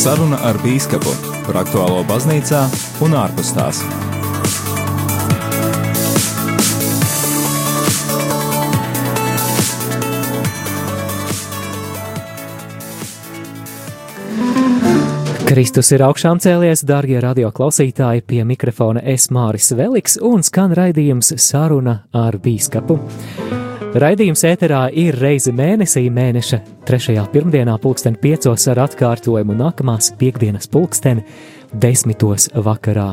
Saruna ar Bīskapu par aktuālo baznīcā un ārpus tās. Kristus ir augšām cēlies, darbie radioklausītāji, pie mikrofona es Māris Veliks un skan raidījums Saruna ar Bīskapu. Raidījums ēterā ir reizi mēnesī, mēneša trešajā pirmdienā, pulksten piecos ar atkārtojumu nākamās piekdienas pulksten desmitos vakarā.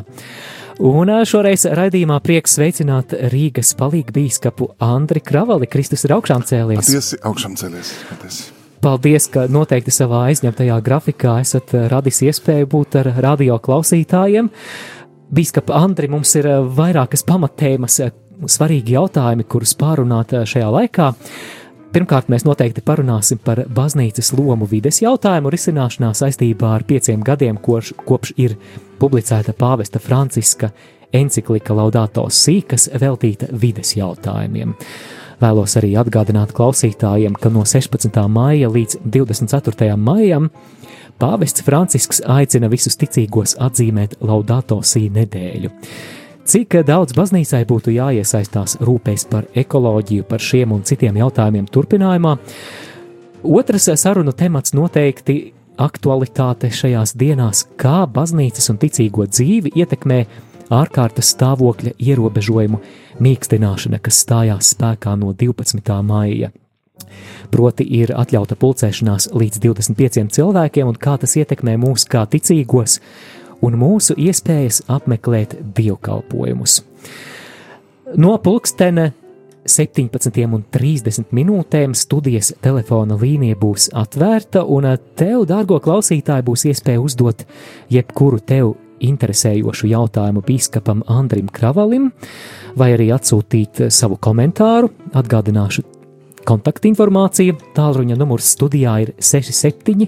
Un šoreiz raidījumā prieks sveicināt Rīgas palīgu bīskapu Andri Kravali. Kristus ir augšām cēlies. Patiesi augšām cēlies. Patiesi. Paldies, ka noteikti savā aizņemtajā grafikā esat radis iespēju būt ar radio klausītājiem. Bīskapa Andri, mums ir vairākas pamattēmas, svarīgi jautājumi, kurus pārunāt šajā laikā. Pirmkārt, mēs noteikti parunāsim par baznīcas lomu vides jautājumu risināšanā saistībā ar pieciem gadiem, kopš, kopš ir publicēta pāvesta Franciska encyklika Laudato Si, kas veltīta vides jautājumiem. Vēlos arī atgādināt klausītājiem, ka no 16. maija līdz 24. maijam pāvests Francisks aicina visus ticīgos atzīmēt Laudato Si nedēļu. Cik daudz baznīcai būtu jāiesaistās rūpēs par ekoloģiju, par šiem un citiem jautājumiem turpinājumā? Otrs sarunu temats noteikti aktualitāte šajās dienās, kā baznīcas un ticīgo dzīvi ietekmē ārkārtas stāvokļa ierobežojumu mīkstināšana, kas stājās spēkā no 12. maija. Proti, ir atļauta pulcēšanās līdz 25 cilvēkiem, un kā tas ietekmē mūs kā ticīgos un mūsu iespējas apmeklēt dievkalpojumus. No pulkstene 17,30 minūtēm studijas telefona līnija būs atvērta, un tev, dārgo klausītāji, būs iespēja uzdot jebkuru tev interesējošu jautājumu biskupam Andrim Kravalim, vai arī atsūtīt savu komentāru. Atgādināšu kontaktinformāciju. Tālruņa numurs studijā ir 67,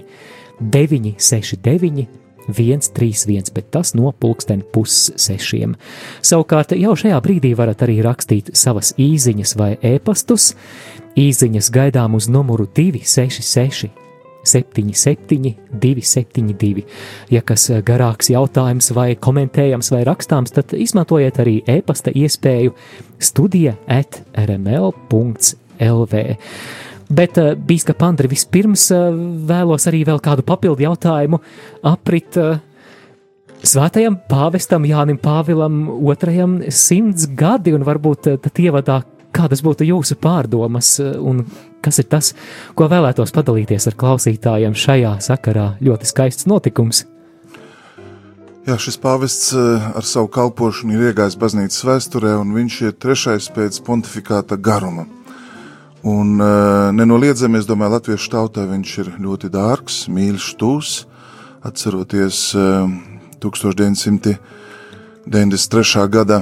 969, 131, bet tas no pulksten pussešiem. Savukārt jau šajā brīdī varat arī rakstīt savas īsiņas vai ēpastus. Īsiņas gaidām uz numuru 266 77, 272. Ja kas garāks jautājums, vai komentējams, vai rakstāms, tad izmantojiet arī e-pasta iespēju studija at rml.lv. Bet, eh, Bīskapa Andri, vispirms eh, vēlos arī vēl kādu papildu jautājumu aprit svētajam pāvestam Jānim Pāvilam II simts gadi, un varbūt tad ievadā, kādas būtu jūsu pārdomas un Kas ir tas, ko vēlētos padalīties ar klausītājiem šajā sakarā? Ļoti skaists notikums. Jā, šis pāvests ar savu kalpošanu ir iegājis baznīcas vēsturē, un viņš ir trešais pēc pontifikāta garuma. Un eh, nenoliedzami, es domāju, latviešu tautai viņš ir ļoti dārgs, mīļš, tūs. Atceroties 1993. Eh, gada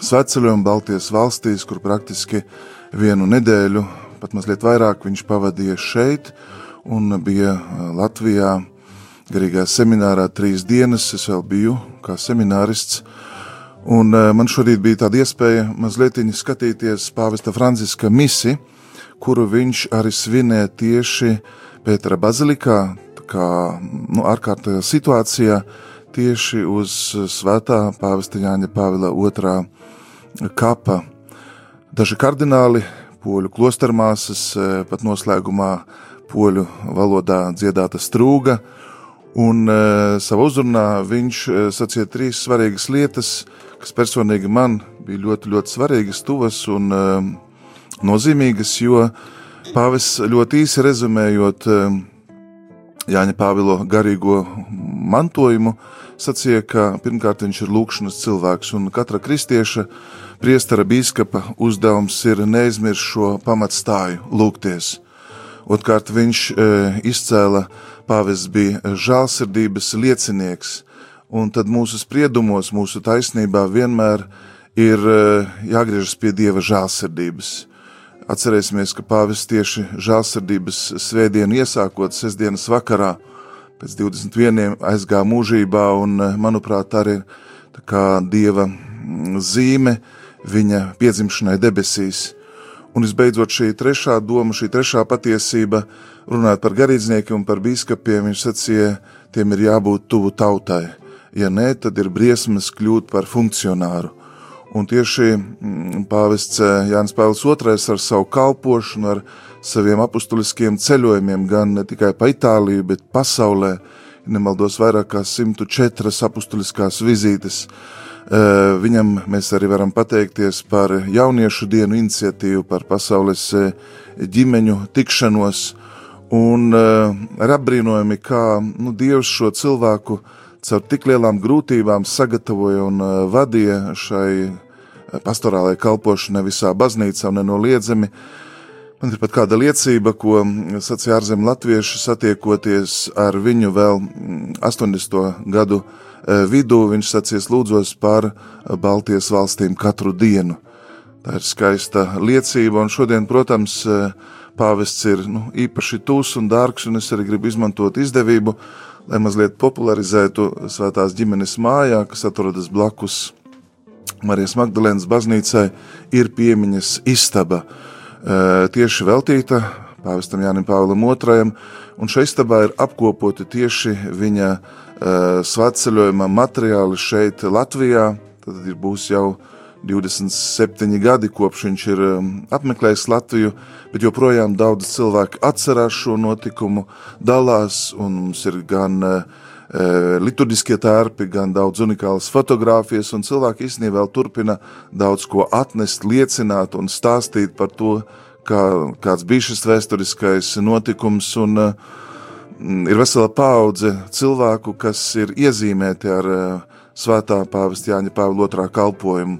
sveceļojumu Baltijas valstīs, kur praktiski vienu nedēļu pat mazliet vairāk viņš pavadīja šeit un bija Latvijā garīgā seminārā trīs dienas. Es vēl biju kā seminārists. Un man šorīt bija tāda iespēja mazliet skatīties Pāvesta Franciska misi, kuru viņš arī svinēja tieši Pētera bazilikā, kā nu, ārkārtējā situācijā, tieši uz svētā Pāvesta Jāņa Pāvila II kapa. Daži kardināli poļu klostermāsas, e, pat noslēgumā poļu valodā dziedāta strūga. Un e, savā uzrunā viņš e, sacīja trīs svarīgas lietas, kas personīgi man bija ļoti, ļoti svarīgas, tuvas un nozīmīgas, jo pāvis ļoti īsi rezumējot Jāņa Pāvilo garīgo mantojumu, sacīja, ka pirmkārt viņš ir lūkšanas cilvēks un katra kristieša priestara biskupa uzdevums ir neaizmirst šo pamatstāju, lūgties. Otkārt, viņš e, izcēla, pāvests bija žēlsirdības liecinieks, un tad mūsu spriedumos, mūsu taisnībā vienmēr ir e, jāgriežas pie dieva žēlsirdības. Atcerēsimies, ka pāvests tieši žēlsirdības svētdienu iesākot sestdienas vakarā, pēc 21. aizgāja mūžībā, un, manuprāt, arī tā kā dieva zīme, viņa piedzimšanai debesīs. Un visbeidzot, šī trešā doma, šī trešā patiesība, runājot par garīdzniekiem un par biskupiem, viņš sacīja, tiem ir jābūt tuvu tautai. Ja nē, tad ir briesmas kļūt par funkcionāru. Un tieši mm, pāvests eh, Jānis Pāvils II ar savu kalpošanu, ar saviem apustuliskiem ceļojumiem, gan ne tikai pa Itāliju, bet pasaulē, nemaldos vairāk kā 104 apustuliskās vizītes, Eh, viņam mēs arī varam pateikties par jauniešu dienu iniciatīvu, par pasaules eh, ģimeņu tikšanos. Un ar apbrīnojami, kā nu, Dievs šo cilvēku caur tik lielām grūtībām sagatavoja un vadīja šai pastorālajai kalpošanai visā baznīcā un nenoliedzami. Man ir pat kāda liecība, ko sacīja ārzemju latvieši satiekoties ar viņu vēl 80. Mm, gadu Eh, vidū viņš sacīs lūdzos par Baltijas valstīm katru dienu. Tā ir skaista liecība, un šodien, protams, eh, pāvests ir nu, īpaši tūs un dārgs, un es arī gribu izmantot izdevību, lai mazliet popularizētu svētās ģimenes mājā, kas atrodas blakus Marijas Magdalēnas baznīcai, ir piemiņas istaba, eh, tieši veltīta pāvestam Jānim Pāvilam II, un šai istabā ir apkopoti tieši viņa uh, Eh, svētceļojuma materiāli šeit, Latvijā. Tad ir būs jau 27 gadi, kopš viņš ir eh, apmeklējis Latviju, bet joprojām daudz cilvēku atcerās šo notikumu, dalās, un mums ir gan uh, liturģiskie tērpi, gan daudz unikālas fotogrāfijas, un cilvēki īstenībā vēl turpina daudz ko atnest, liecināt un stāstīt par to, kā, kāds bija šis vēsturiskais notikums, un Mm, ir vesela paudze cilvēku, kas ir iezīmēti ar uh, svētā pāvesta Jāņa Pāvila otrā kalpojumu.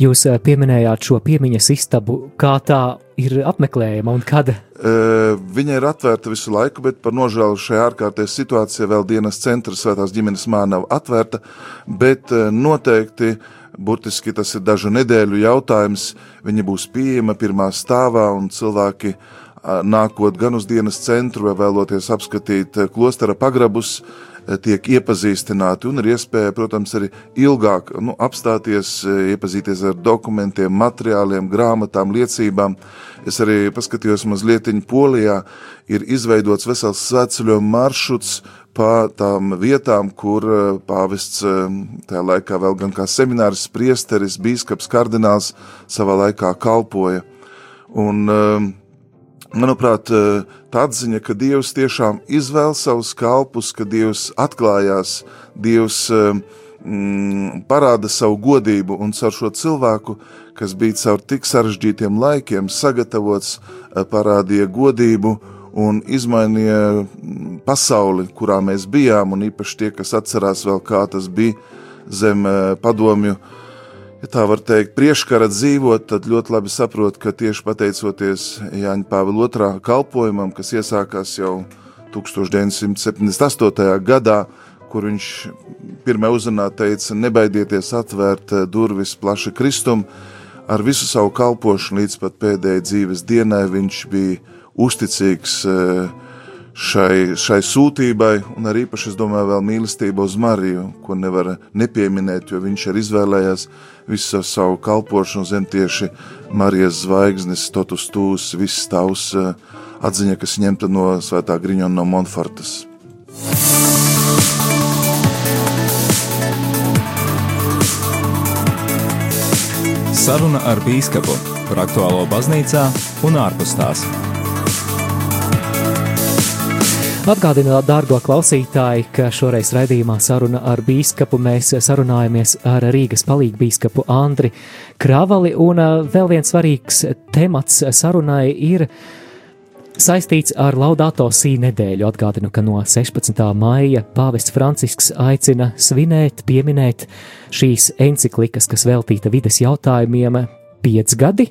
Jūs uh, pieminējāt šo piemiņas istabu, kā tā ir apmeklējama un kad? Uh, viņa ir atvērta visu laiku, bet par nožēlu šajā ārkārtējā situācijā vēl dienas centra svētās ģimenes mā nav atvērta, bet noteikti burtiski tas ir dažu nedēļu jautājums. Viņa būs pieejama pirmā stāvā un cilvēki nākot gan uz dienas centru, vēloties apskatīt klostera pagrabus, tiek iepazīstināti un ir iespēja, protams, arī ilgāk nu, apstāties, iepazīties ar dokumentiem, materiāliem, grāmatām, liecībām. Es arī paskatījos mazliet Polijā, ir izveidots vesels svētceļojuma maršruts pa tām vietām, kur pāvests tajā laikā vēl gan kā seminārs, priesteris, bīskaps, kardināls savā laikā kalpoja. Un, uh, Manuprāt, eh, tā atziņa, ka Dievs tiešām izvēl savus kalpus, ka Dievs atklājās, Dievs eh, mm, parāda savu godību un caur šo cilvēku, kas bija caur tik sarežģītiem laikiem sagatavots, eh, parādīja godību un izmainīja mm, pasauli, kurā mēs bijām, un īpaši tie, kas atcerās vēl, kā tas bija zem padomju ja tā var teikt, priekškara dzīvot, tad ļoti labi saprot, ka tieši pateicoties Jāņa Pāvila otrā kalpojumam, kas iesākās jau 1978. gadā, kur viņš pirmā uzrunā teica, nebaidieties atvērt eh, durvis plaši Kristum, ar visu savu kalpošanu līdz pat pēdējai dzīves dienai viņš bija uzticīgs uh, šai, šai sūtībai, un arī īpaši, es domāju, vēl mīlestība uz Mariju, ko nevar nepieminēt, jo viņš ir izvēlējies visu savu kalpošanu zem tieši Marijas zvaigznes, totus tūs, viss tavs eh, atziņa, kas ņemta no svētā Griņona no Monfortas. Saruna ar bīskapu par aktuālo baznīcā un ārpus tās. Atgādināt, dārgo klausītāji, ka šoreiz raidījumā saruna ar bīskapu mēs sarunājamies ar Rīgas palīgu bīskapu Andri Kravali, un vēl viens svarīgs temats sarunai ir saistīts ar Laudāto sī nedēļu. Atgādinu, ka no 16. maija pāvests Francisks aicina svinēt, pieminēt šīs enciklikas, kas veltīta vides jautājumiem, piecgadi,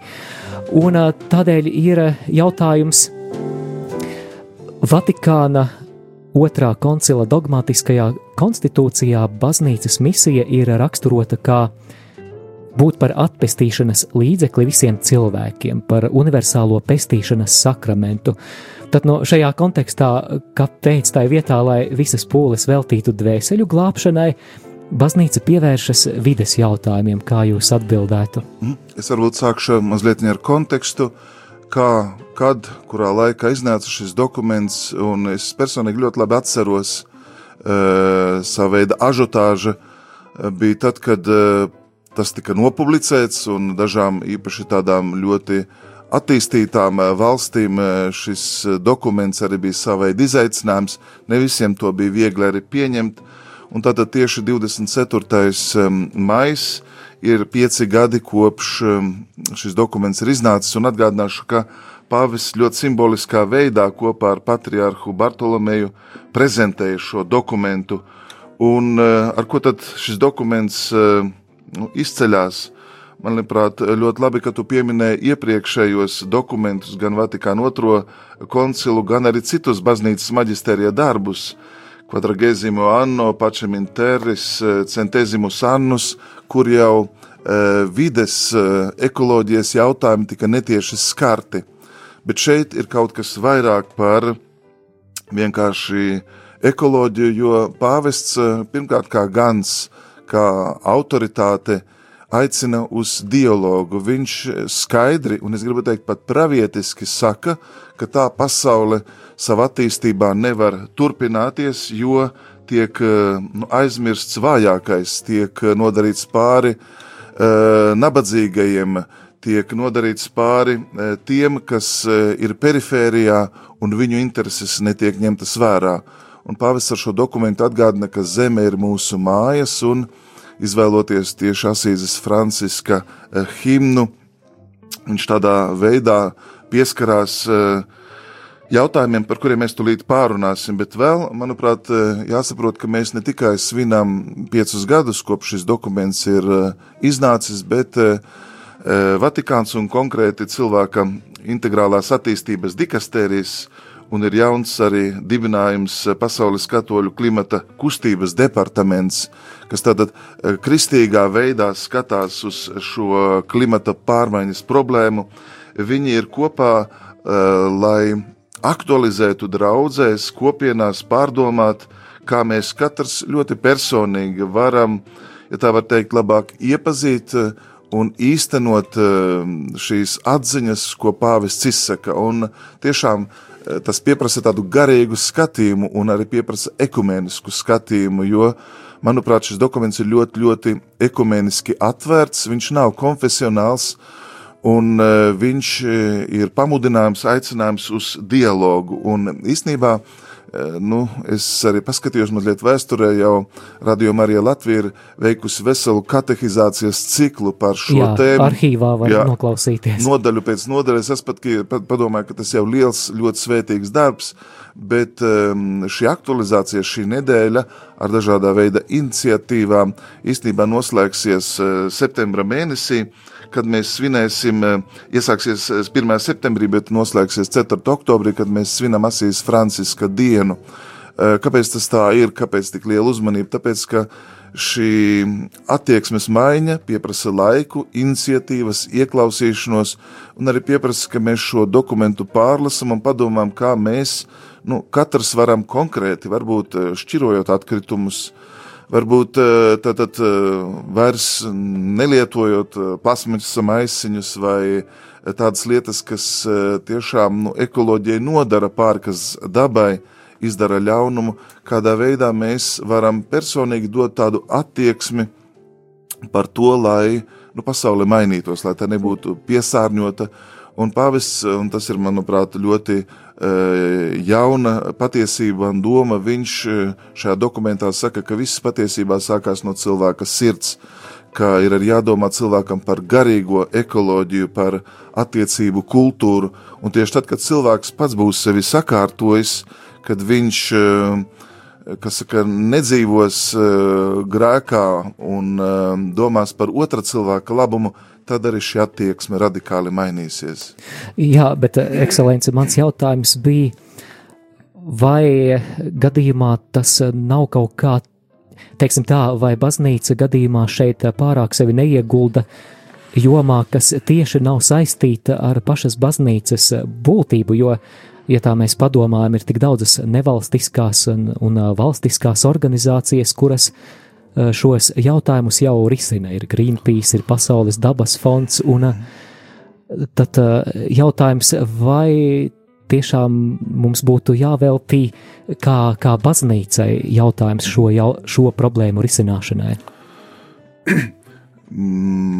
un tādēļ ir jautājums, Vatikāna otrā koncila dogmatiskajā konstitūcijā baznīcas misija ir raksturota kā būt par atpestīšanas līdzekli visiem cilvēkiem, par universālo pestīšanas sakramentu. Tad no šajā kontekstā, kāpēc tā vietā, lai visas pūles veltītu dvēseļu glābšanai, baznīca pievēršas vides jautājumiem, kā jūs atbildētu? Mm, es varbūt sākšu mazliet ar kontekstu. Kā, kad, kurā laikā iznāca šis dokuments, un es personīgi ļoti labi atceros uh, savu veidu ažotāžu. Uh, bija tad, kad uh, tas tika nopublicēts, un dažām īpaši tādām ļoti attīstītām valstīm šis dokuments arī bija savveid izaicinājums. Ne visiem to bija viegli arī pieņemt, un tātad tieši 24. maijs ir pieci gadi kopš um, šis dokuments ir iznācis, un atgādināšu, ka Pāvis ļoti simboliskā veidā kopā ar patriārhu Bartolomeju prezentēja šo dokumentu, un uh, ar ko tad šis dokuments uh, nu, izceļās. Man liekas, ļoti labi, ka tu pieminēji iepriekšējos dokumentus, gan Vatikāna otro koncilu, gan arī citus baznīcas maģistērija darbus, Quadragesimo anno, Pačem interis, Centesimus annus, kur jau Eh, vides, eh, ekoloģijas jautājumi tika netieši skarti. Bet šeit ir kaut kas vairāk par vienkārši ekoloģiju, jo pāvests eh, pirmkārt kā gans, kā autoritāte, aicina uz dialogu. Viņš skaidri, un es gribu teikt, pat pravietiski saka, ka tā pasaule savā attīstībā nevar turpināties, jo tiek nu, aizmirsts vājākais, tiek nodarīts pāri Eh, nabadzīgajiem tiek nodarīts pāri eh, tiem, kas eh, ir perifērijā un viņu intereses netiek ņemtas vērā. Un pāvis ar šo dokumentu atgādina, ka zeme ir mūsu mājas un izvēloties tieši Asīzes Franciska himnu, viņš tādā veidā pieskarās uh, jautājumiem, par kuriem mēs tulīt pārunāsim, bet vēl, manuprāt, eh, jāsaprot, ka mēs ne tikai svinam piecus gadus, kopš šis dokuments ir eh, iznācis, bet eh, Vatikāns un konkrēti cilvēka integrālās attīstības dikastērijas un ir jauns arī dibinājums Pasaules katoļu klimata kustības departaments, kas tātad kristīgā veidā skatās uz šo klimata pārmaiņas problēmu. Viņi ir kopā, lai aktualizētu draudzēs, kopienās, pārdomāt, kā mēs katrs ļoti personīgi varam, ja tā var teikt, labāk iepazīt eh, un īstenot eh, šīs atziņas, ko pāvests izsaka. Un tiešām eh, tas prasa tādu garīgu skatījumu un arī prasa ekumenisku skatījumu, jo, manuprāt, šis dokuments ir ļoti, ļoti ekumeniski atvērts, viņš nav konfesionāls, uh, Un uh, viņš e, ir pamudinājums, aicinājums uz dialogu. Un īstenībā, uh, nu, es arī paskatījos mazliet vēsturē, jau Radio Marija Latvija ir veikusi veselu katehizācijas ciklu par šo jā, tēmu. Arhīvā var jā, noklausīties. Nodaļu pēc nodaļas. Es pat, padomāju, ka tas jau liels, ļoti svētīgs darbs, bet šī aktualizācija šī nedēļa ar dažādā veida iniciatīvām īstenībā noslēgsies septembra mēnesī. Kad mēs svinēsim, eh, iesāksies 1. Eh, septembrī, bet noslēgsies 4. oktobrī, kad mēs svinam Asīs Franciska dienu. Eh, kāpēc tas tā ir, kāpēc tik liela uzmanība? Tāpēc, ka šī attieksmes maiņa pieprasa laiku, iniciatīvas, ieklausīšanos, un arī pieprasa, ka mēs šo dokumentu pārlasam un padomājam, kā mēs, nu, katrs varam konkrēti, varbūt šķirojot atkritumus, uh, varbūt eh, eh, vairs nelietojot eh, plasmasas maisiņus vai tādas lietas, kas tiešām nu, ekoloģijai nodara pāri, kas dabai izdara ļaunumu, kādā veidā mēs varam personīgi dot tādu attieksmi par to, lai nu, pasaule mainītos, lai tā nebūtu piesārņota. Un pāvis, un tas ir, manuprāt, ļoti uh, jauna patiesība un doma. Viņš eh, šajā dokumentā saka, ka viss patiesībā sākās no cilvēka sirds, ka ir jādomā cilvēkam par garīgo ekoloģiju, par attiecību kultūru, un tieši tad, kad cilvēks pats būs sevi sakārtojis, kad viņš eh, kas saka, nedzīvos grēkā un domās par otra cilvēka labumu, tad arī šī attieksme radikāli mainīsies. Jā, bet, eh, ekscelence, mans jautājums bija, vai gadījumā tas nav kaut kā, teiksim tā, vai baznīca gadījumā šeit pārāk sevi neiegulda jomā, kas tieši nav saistīta ar pašas baznīcas būtību, jo, ja tā mēs padomājam, ir tik daudzas nevalstiskās un, un valstiskās organizācijas, kuras uh, Eh, šos jautājumus jau risina. Ir Greenpeace, ir Pasaules dabas fonds, un eh, tad jautājums, vai tiešām mums būtu jāveltī kā, kā baznīcai jautājums šo, jau, šo problēmu risināšanai?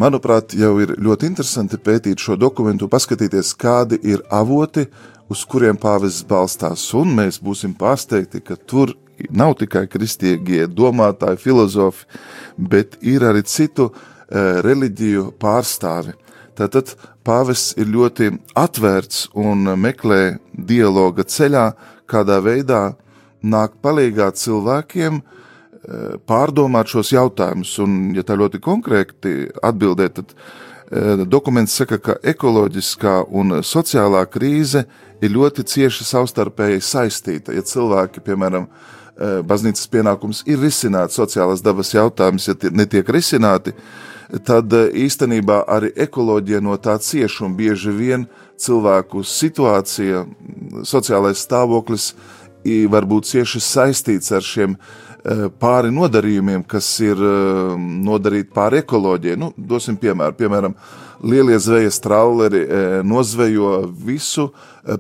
Manuprāt, jau ir ļoti interesanti pētīt šo dokumentu, paskatīties, kādi ir avoti, uz kuriem pāvests balstās. Un mēs būsim pārsteigti, ka tur nav tikai kristīgie domātāji, filozofi, bet ir arī citu uh, reliģiju pārstāvi. Tātad pāvests ir ļoti atvērts un meklē dialoga ceļā, kādā veidā nāk palīgā cilvēkiem eh, pārdomāt šos jautājumus. Un, ja tā ļoti konkrēti atbildēt, tad eh, dokuments saka, ka ekoloģiskā un sociālā krīze ir ļoti cieši savstarpēji saistīta. Ja cilvēki, piemēram, baznīcas pienākums ir risināt sociālās dabas jautājumus, ja tie netiek risināti, tad eh, īstenībā arī ekoloģija no tā cieš un bieži vien cilvēku situācija, sociālais stāvoklis var būt cieši saistīts ar šiem eh, pāri nodarījumiem, kas ir eh, nodarīti pāri ekoloģijai. Nu, dosim piemēru. Piemēram, lielie zvejas trauleri nozvejo visu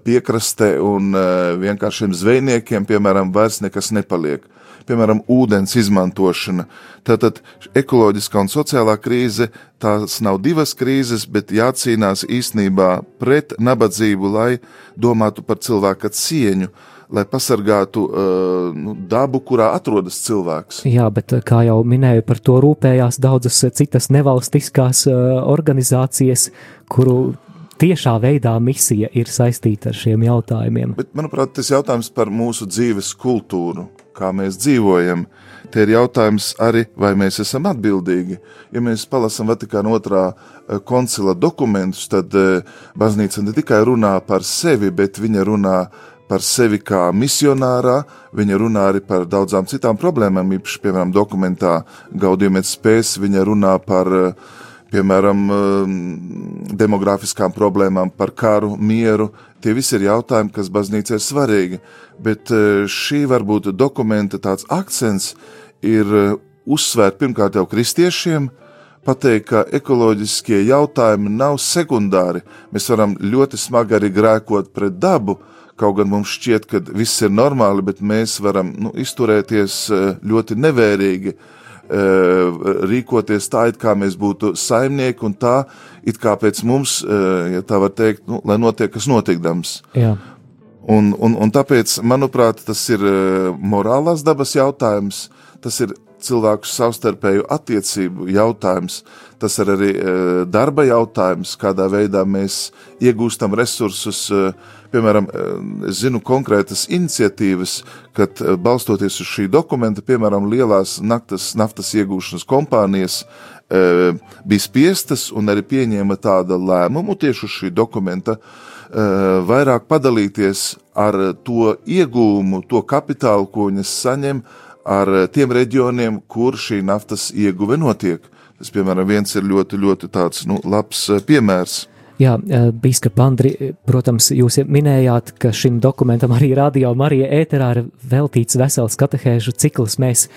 piekrastē un vienkāršiem zvejniekiem, piemēram, vairs nekas nepaliek piemēram, ūdens izmantošana. Tātad ekoloģiskā un sociālā krīze tās nav divas krīzes, bet jācīnās īstenībā pret nabadzību, lai domātu par cilvēka cieņu lai pasargātu uh, nu, dabu, kurā atrodas cilvēks. Jā, bet kā jau minēju, par to rūpējās daudzas citas nevalstiskās uh, organizācijas, kuru tiešā veidā misija ir saistīta ar šiem jautājumiem. Bet, manuprāt, tas jautājums par mūsu dzīves kultūru kā mēs dzīvojam. Te ir jautājums arī, vai mēs esam atbildīgi. Ja mēs palasām Vatikāna otrā eh, koncila dokumentus, tad eh, baznīca ne tikai runā par sevi, bet viņa runā par sevi kā misionārā, viņa runā arī par daudzām citām problēmām, īpaši, piemēram, dokumentā Gaudījumēt spēs, viņa runā par uh, piemēram, um, demografiskām problēmām, par karu, mieru. Tie visi ir jautājumi, kas baznīcai ir svarīgi. Bet uh, šī varbūt dokumenta tāds akcents ir uh, uzsvērt pirmkārt jau kristiešiem, pateikt, ka ekoloģiskie jautājumi nav sekundāri. Mēs varam ļoti smagi arī grēkot pret dabu, kaut gan mums šķiet, ka viss ir normāli, bet mēs varam nu, izturēties uh, ļoti nevērīgi Eh, rīkoties tā, it kā mēs būtu saimnieki, un tā, it kā pēc mums, eh, ja tā var teikt, nu, lai notiek kas notikdams. Jā. Un, un, un tāpēc, manuprāt, tas ir eh, morālās dabas jautājums, tas ir cilvēku savstarpēju attiecību jautājums, tas ir arī darba jautājums, kādā veidā mēs iegūstam resursus piemēram, eh, es zinu konkrētas iniciatīvas, kad balstoties uz šī dokumenta, piemēram, lielās naktas, naftas iegūšanas kompānijas e, bija spiestas un arī pieņēma tādu lēmumu tieši uz šī dokumenta, e, vairāk padalīties ar to iegūmu, to kapitālu, ko viņas saņem ar tiem reģioniem, kur šī naftas ieguve notiek. Tas, piemēram, viens ir ļoti, ļoti tāds, nu, labs piemērs. Jā, eh, Bīskapa Andri, protams, jūs minējāt, ka šim dokumentam arī radio Marija ēterā ir veltīts vesels katehēžu cikls. Mēs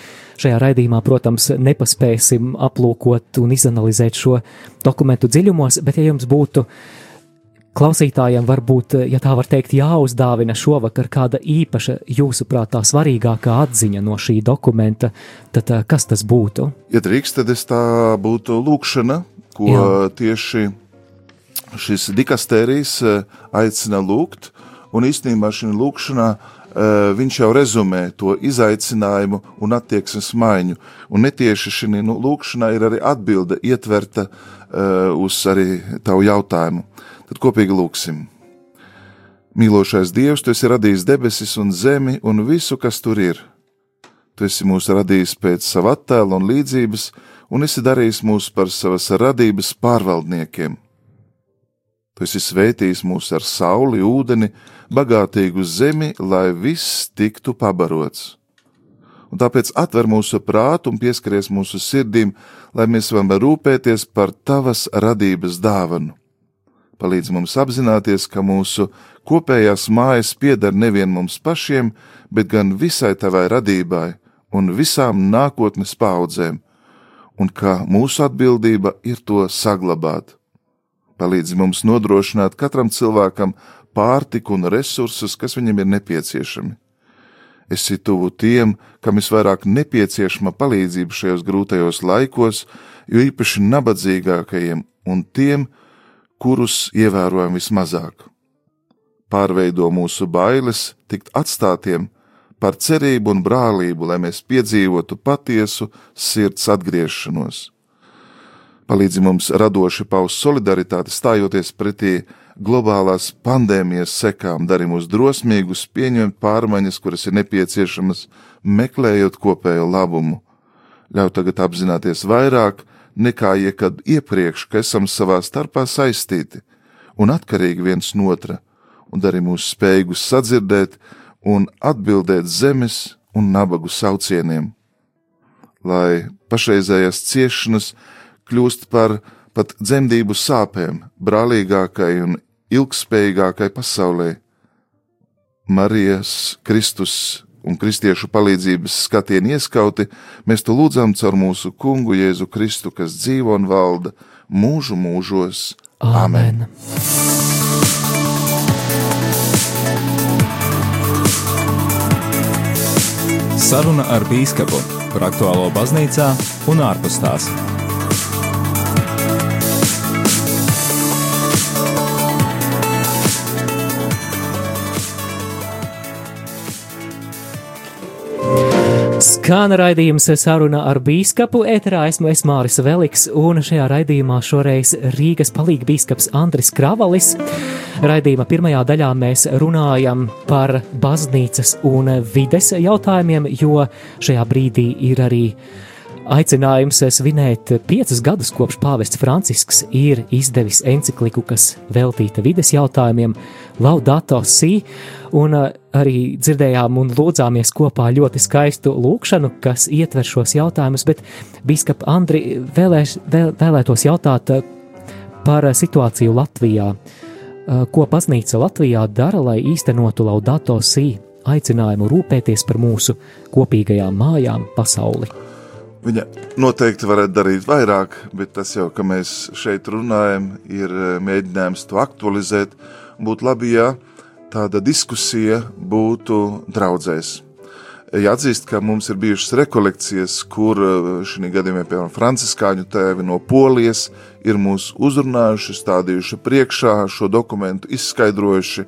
šajā raidījumā, protams, nepaspēsim aplūkot un izanalizēt šo dokumentu dziļumos, bet ja jums būtu klausītājiem varbūt, ja tā var teikt, jāuzdāvina šovakar kāda īpaša, jūsuprāt, tā svarīgākā atziņa no šī dokumenta, tad eh, kas tas būtu? Ja drīkst, tad es tā būtu lūkšana, ko Jā. tieši šis dikastērijs eh, aicina lūgt, un īstenībā šī lūkšanā eh, viņš jau rezumē to izaicinājumu un attieksmes maiņu. Un netieši šī nu, lūkšanā ir arī atbilde ietverta uh, uz arī tavu jautājumu. Tad kopīgi lūksim. Mīlošais Dievs, tu esi radījis debesis un zemi un visu, kas tur ir. Tu esi mūs radījis pēc sava attēla un līdzības, un esi darījis mūs par savas radības pārvaldniekiem Tu esi svētījis mūs ar sauli, ūdeni, bagātīgu zemi, lai viss tiktu pabarots. Un tāpēc atver mūsu prātu un pieskaries mūsu sirdīm, lai mēs varam rūpēties par tavas radības dāvanu. Palīdz mums apzināties, ka mūsu kopējās mājas pieder nevien mums pašiem, bet gan visai tavai radībai un visām nākotnes paudzēm, un ka mūsu atbildība ir to saglabāt palīdzi mums nodrošināt katram cilvēkam pārtiku un resursus, kas viņam ir nepieciešami. Esi tuvu tiem, kam visvairāk nepieciešama palīdzība šajos grūtajos laikos, jo īpaši nabadzīgākajiem un tiem, kurus ievērojam vismazāk. Pārveido mūsu bailes, tikt atstātiem par cerību un brālību, lai mēs piedzīvotu patiesu sirds atgriešanos. Palīdzi mums radoši paust solidaritāti, stājoties pretī globālās pandēmijas sekām, dari mūs drosmīgus pieņemt pārmaiņas, kuras ir nepieciešamas, meklējot kopējo labumu. Ļauj tagad apzināties vairāk nekā jebkad iepriekš, ka esam savā starpā saistīti un atkarīgi viens no otra, un dari mūs spējīgus sadzirdēt un atbildēt zemes un nabagu saucieniem. Lai pašreizējās ciešanas kļūst par pat dzemdību sāpēm, brālīgākai un ilgspējīgākai pasaulē. Marijas, Kristus un kristiešu palīdzības skatienu ieskauti, mēs to lūdzam caur mūsu kungu Jēzu Kristu, kas dzīvo un valda mūžu mūžos. Amen. Saruna ar Bīskapu par aktuālo baznīcā un ārpus tās. Skan raidījums saruna ar bīskapu. Eterā esmu es Māris Veliks, un šajā raidījumā šoreiz Rīgas palīga bīskaps Andris Kravalis. Raidījuma pirmajā daļā mēs runājam par baznīcas un vides jautājumiem, jo šajā brīdī ir arī aicinājums svinēt piecus gadus kopš pāvests Francisks ir izdevis encikliku, kas veltīta vides jautājumiem, Laudato Si, un uh, arī dzirdējām un lūdzāmies kopā ļoti skaistu lūkšanu, kas ietver šos jautājumus, bet biskup Andri vēlēš, vēl, vēlētos jautāt uh, par situāciju Latvijā. Uh, ko baznīca Latvijā dara, lai īstenotu Laudato Si aicinājumu rūpēties par mūsu kopīgajām mājām pasauli? Viņa noteikti varētu darīt vairāk, bet tas jau, ka mēs šeit runājam, ir mēģinājums to aktualizēt, būtu labi, ja tāda diskusija būtu draudzēs. Jāatzīst, ka mums ir bijušas rekolekcijas, kur eh, šī gadījumā, piemēram, franciskāņu tēvi no Polijas ir mūs uzrunājuši, stādījuši priekšā šo dokumentu, izskaidrojuši.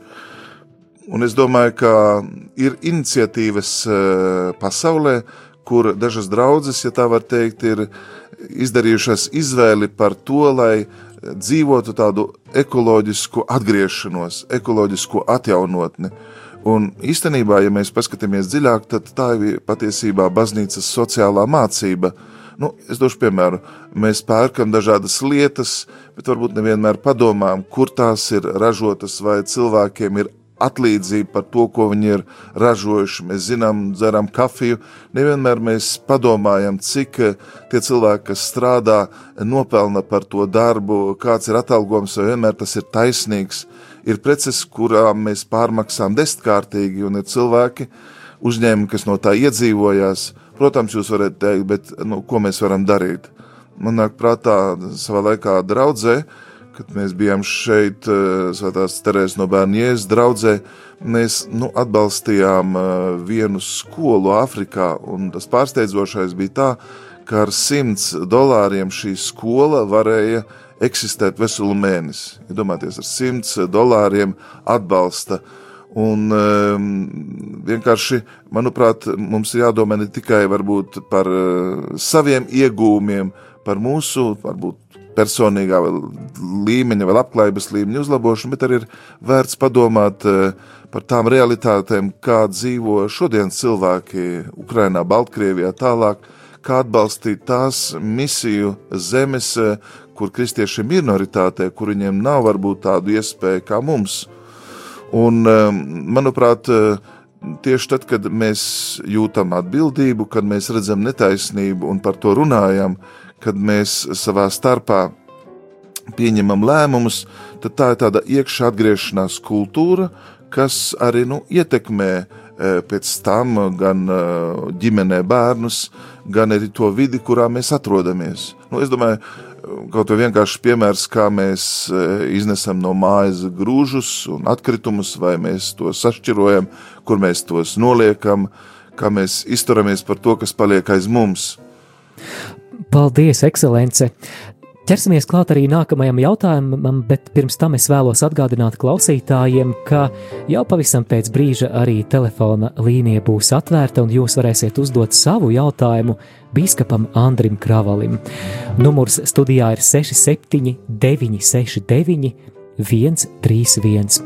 Un es domāju, ka ir iniciatīvas eh, pasaulē, kur dažas draudzes, ja tā var teikt, ir izdarījušas izvēli par to, lai dzīvotu tādu ekoloģisku atgriešanos, ekoloģisku atjaunotni. Un īstenībā, ja mēs paskatāmies dziļāk, tad tā ir patiesībā baznīcas sociālā mācība. Nu, es došu piemēru, mēs pērkam dažādas lietas, bet varbūt nevienmēr padomājam, kur tās ir ražotas, vai cilvēkiem ir atlīdzība par to, ko viņi ir ražojuši. Mēs zinām, dzeram kafiju. Nevienmēr mēs padomājam, cik eh, tie cilvēki, kas strādā, nopelna par to darbu, kāds ir atalgojums, vai vienmēr tas ir taisnīgs. Ir preces, kurām mēs pārmaksām desmitkārtīgi, un ir cilvēki, uzņēmumi, kas no tā iedzīvojās. Protams, jūs varat teikt, bet nu, ko mēs varam darīt? Man nāk prātā savā laikā draudzē, uh, kad mēs bijām šeit, eh, Svētās Terēzes no Bērnijas draudzē, mēs nu, atbalstījām eh, vienu skolu Āfrikā, un tas pārsteidzošais bija tā, ka ar 100 dolāriem šī skola varēja eksistēt veselu mēnesi. Iedomājieties, ar 100 dolāriem atbalsta. Un um, vienkārši, manuprāt, mums ir jādomā ne tikai par uh, saviem iegūmiem, par mūsu, varbūt personīgā līmeņa, vai labklājības līmeņa uzlabošanu, bet arī ir vērts padomāt eh, par tām realitātēm, kā dzīvo šodien cilvēki Ukrainā, Baltkrievijā, tālāk, kā atbalstīt tās misiju zemes, eh, kur kristieši ir minoritātē, kur viņiem nav varbūt tādu iespēju kā mums. Un, eh, manuprāt, tieši tad, kad mēs jūtam atbildību, kad mēs redzam netaisnību un par to runājam, kad mēs savā starpā pieņemam lēmumus, tad tā ir tāda iekšā atgriešanās kultūra, kas arī nu, ietekmē e, pēc tam gan e, ģimenē bērnus, gan arī to vidi, kurā mēs atrodamies. Nu, es domāju, kaut vai vienkārši piemērs, kā mēs iznesam no mājas grūžus un atkritumus, vai mēs tos sašķirojam, kur mēs tos noliekam, kā mēs izturamies par to, kas paliek aiz mums. Paldies, ekscelence! Ķersimies klāt arī nākamajam jautājumam, bet pirms tam es vēlos atgādināt klausītājiem, ka jau pavisam pēc brīža arī telefona līnija būs atvērta un jūs varēsiet uzdot savu jautājumu biskupam Andrim Kravalim. Numurs studijā ir 67 969 131.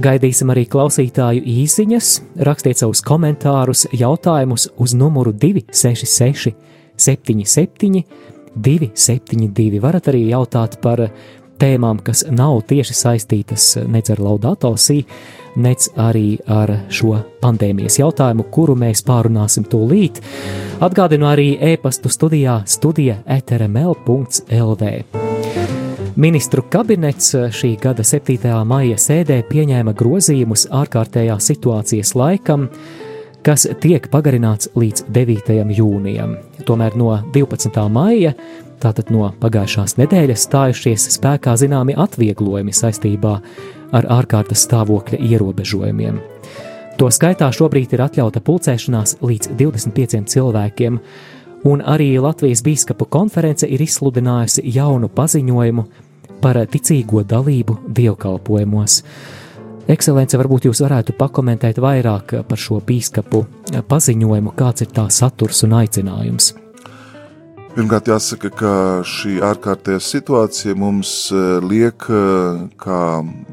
Gaidīsim arī klausītāju īsiņas, rakstiet savus komentārus, jautājumus uz numuru 266 77 272. Varat arī jautāt par tēmām, kas nav tieši saistītas nec ar Laudato Si, nec arī ar šo pandēmijas jautājumu, kuru mēs pārunāsim tūlīt. Atgādinu arī e-pastu studijā studija etrml.lv. Ministru kabinets šī gada 7. maija sēdē pieņēma grozījumus ārkārtējā situācijas laikam, kas tiek pagarināts līdz 9. jūnijam. Tomēr no 12. maija, tātad no pagājušās nedēļas, stājušies spēkā zināmi atvieglojumi saistībā ar ārkārtas stāvokļa ierobežojumiem. To skaitā šobrīd ir atļauta pulcēšanās līdz 25 cilvēkiem, un arī Latvijas Bīskapu konference ir izsludinājusi jaunu paziņojumu par ticīgo dalību dievkalpojumos. Ekscelence, varbūt jūs varētu pakomentēt vairāk par šo biskupu paziņojumu, kāds ir tā saturs un aicinājums. Pirmkārt, jāsaka, ka šī ārkārtējā situācija mums e, liek, e, kā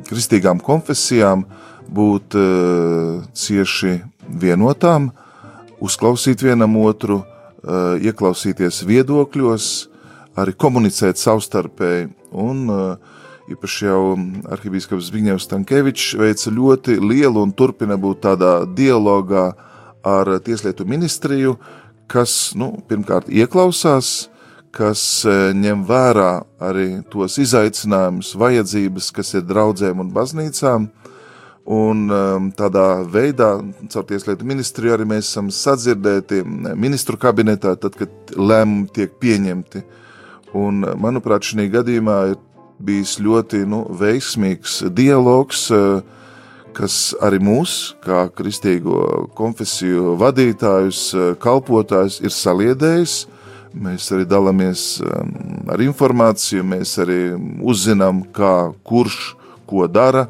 kristīgām konfesijām, būt e, cieši vienotām, uzklausīt vienam otru, ieklausīties viedokļos, arī komunicēt savstarpēji un uh, īpaši jau arhibīskaps Zbigņevs Stankevičs veica ļoti lielu un turpina būt tādā dialogā ar Tieslietu ministriju, kas, nu, pirmkārt ieklausās, kas e, ņem vērā arī tos izaicinājumus, vajadzības, kas ir draudzēm un baznīcām, un um, tādā veidā, caur Tieslietu ministriju arī mēs esam sadzirdēti ministru kabinetā, tad, kad lēmumi tiek pieņemti. Un, manuprāt, šī gadījumā ir bijis ļoti nu, veiksmīgs dialogs, eh, kas arī mūs, kā kristīgo konfesiju vadītājus, eh, kalpotājus, ir saliedējis. Mēs arī dalāmies ehm, ar informāciju, mēs arī uzzinām, kā kurš ko dara.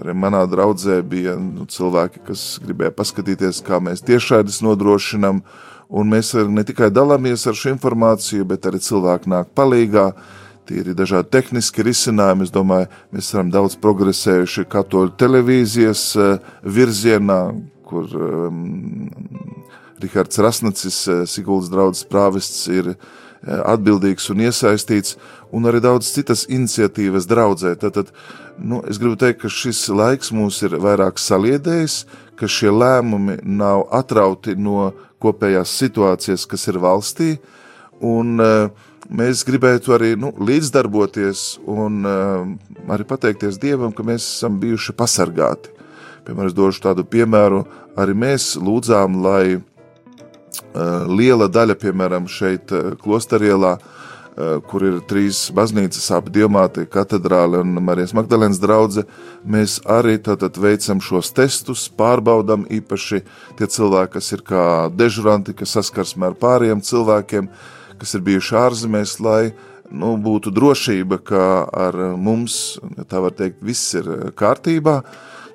Arī manā draudzē bija nu, cilvēki, kas gribēja paskatīties, kā mēs tiešādis nodrošinām, un mēs ne tikai dalāmies ar šo informāciju, bet arī cilvēki nāk palīdzīgā tīri dažādi tehniski risinājumi. Es domāju, mēs esam daudz progresējuši katoļu televīzijas eh, virzienā, kur um, Rihards Rasnacis, eh, Siguldas draudzes prāvests, ir eh, atbildīgs un iesaistīts, un arī daudz citas iniciatīvas draudzē. Tātad, nu, es gribu teikt, ka šis laiks mūs ir vairāk saliedējis, ka šie lēmumi nav atrauti no kopējās situācijas, kas ir valstī, un uh, mēs gribētu arī nu, līdzdarboties un uh, arī pateikties Dievam, ka mēs esam bijuši pasargāti. Piemēram, es došu tādu piemēru, arī mēs lūdzām, lai uh, liela daļa, piemēram, šeit uh, klosterielā, uh, kur ir trīs baznīcas, abi diamāti, katedrāle un Marijas Magdalēnas draudze, mēs arī tātad veicam šos testus, pārbaudam īpaši tie cilvēki, kas ir kā dežuranti, kas saskarsmē ar pāriem cilvēkiem, uh, kas ir bijuši ārzemēs, lai nu, būtu drošība, ka ar mums, tā var teikt, viss ir kārtībā.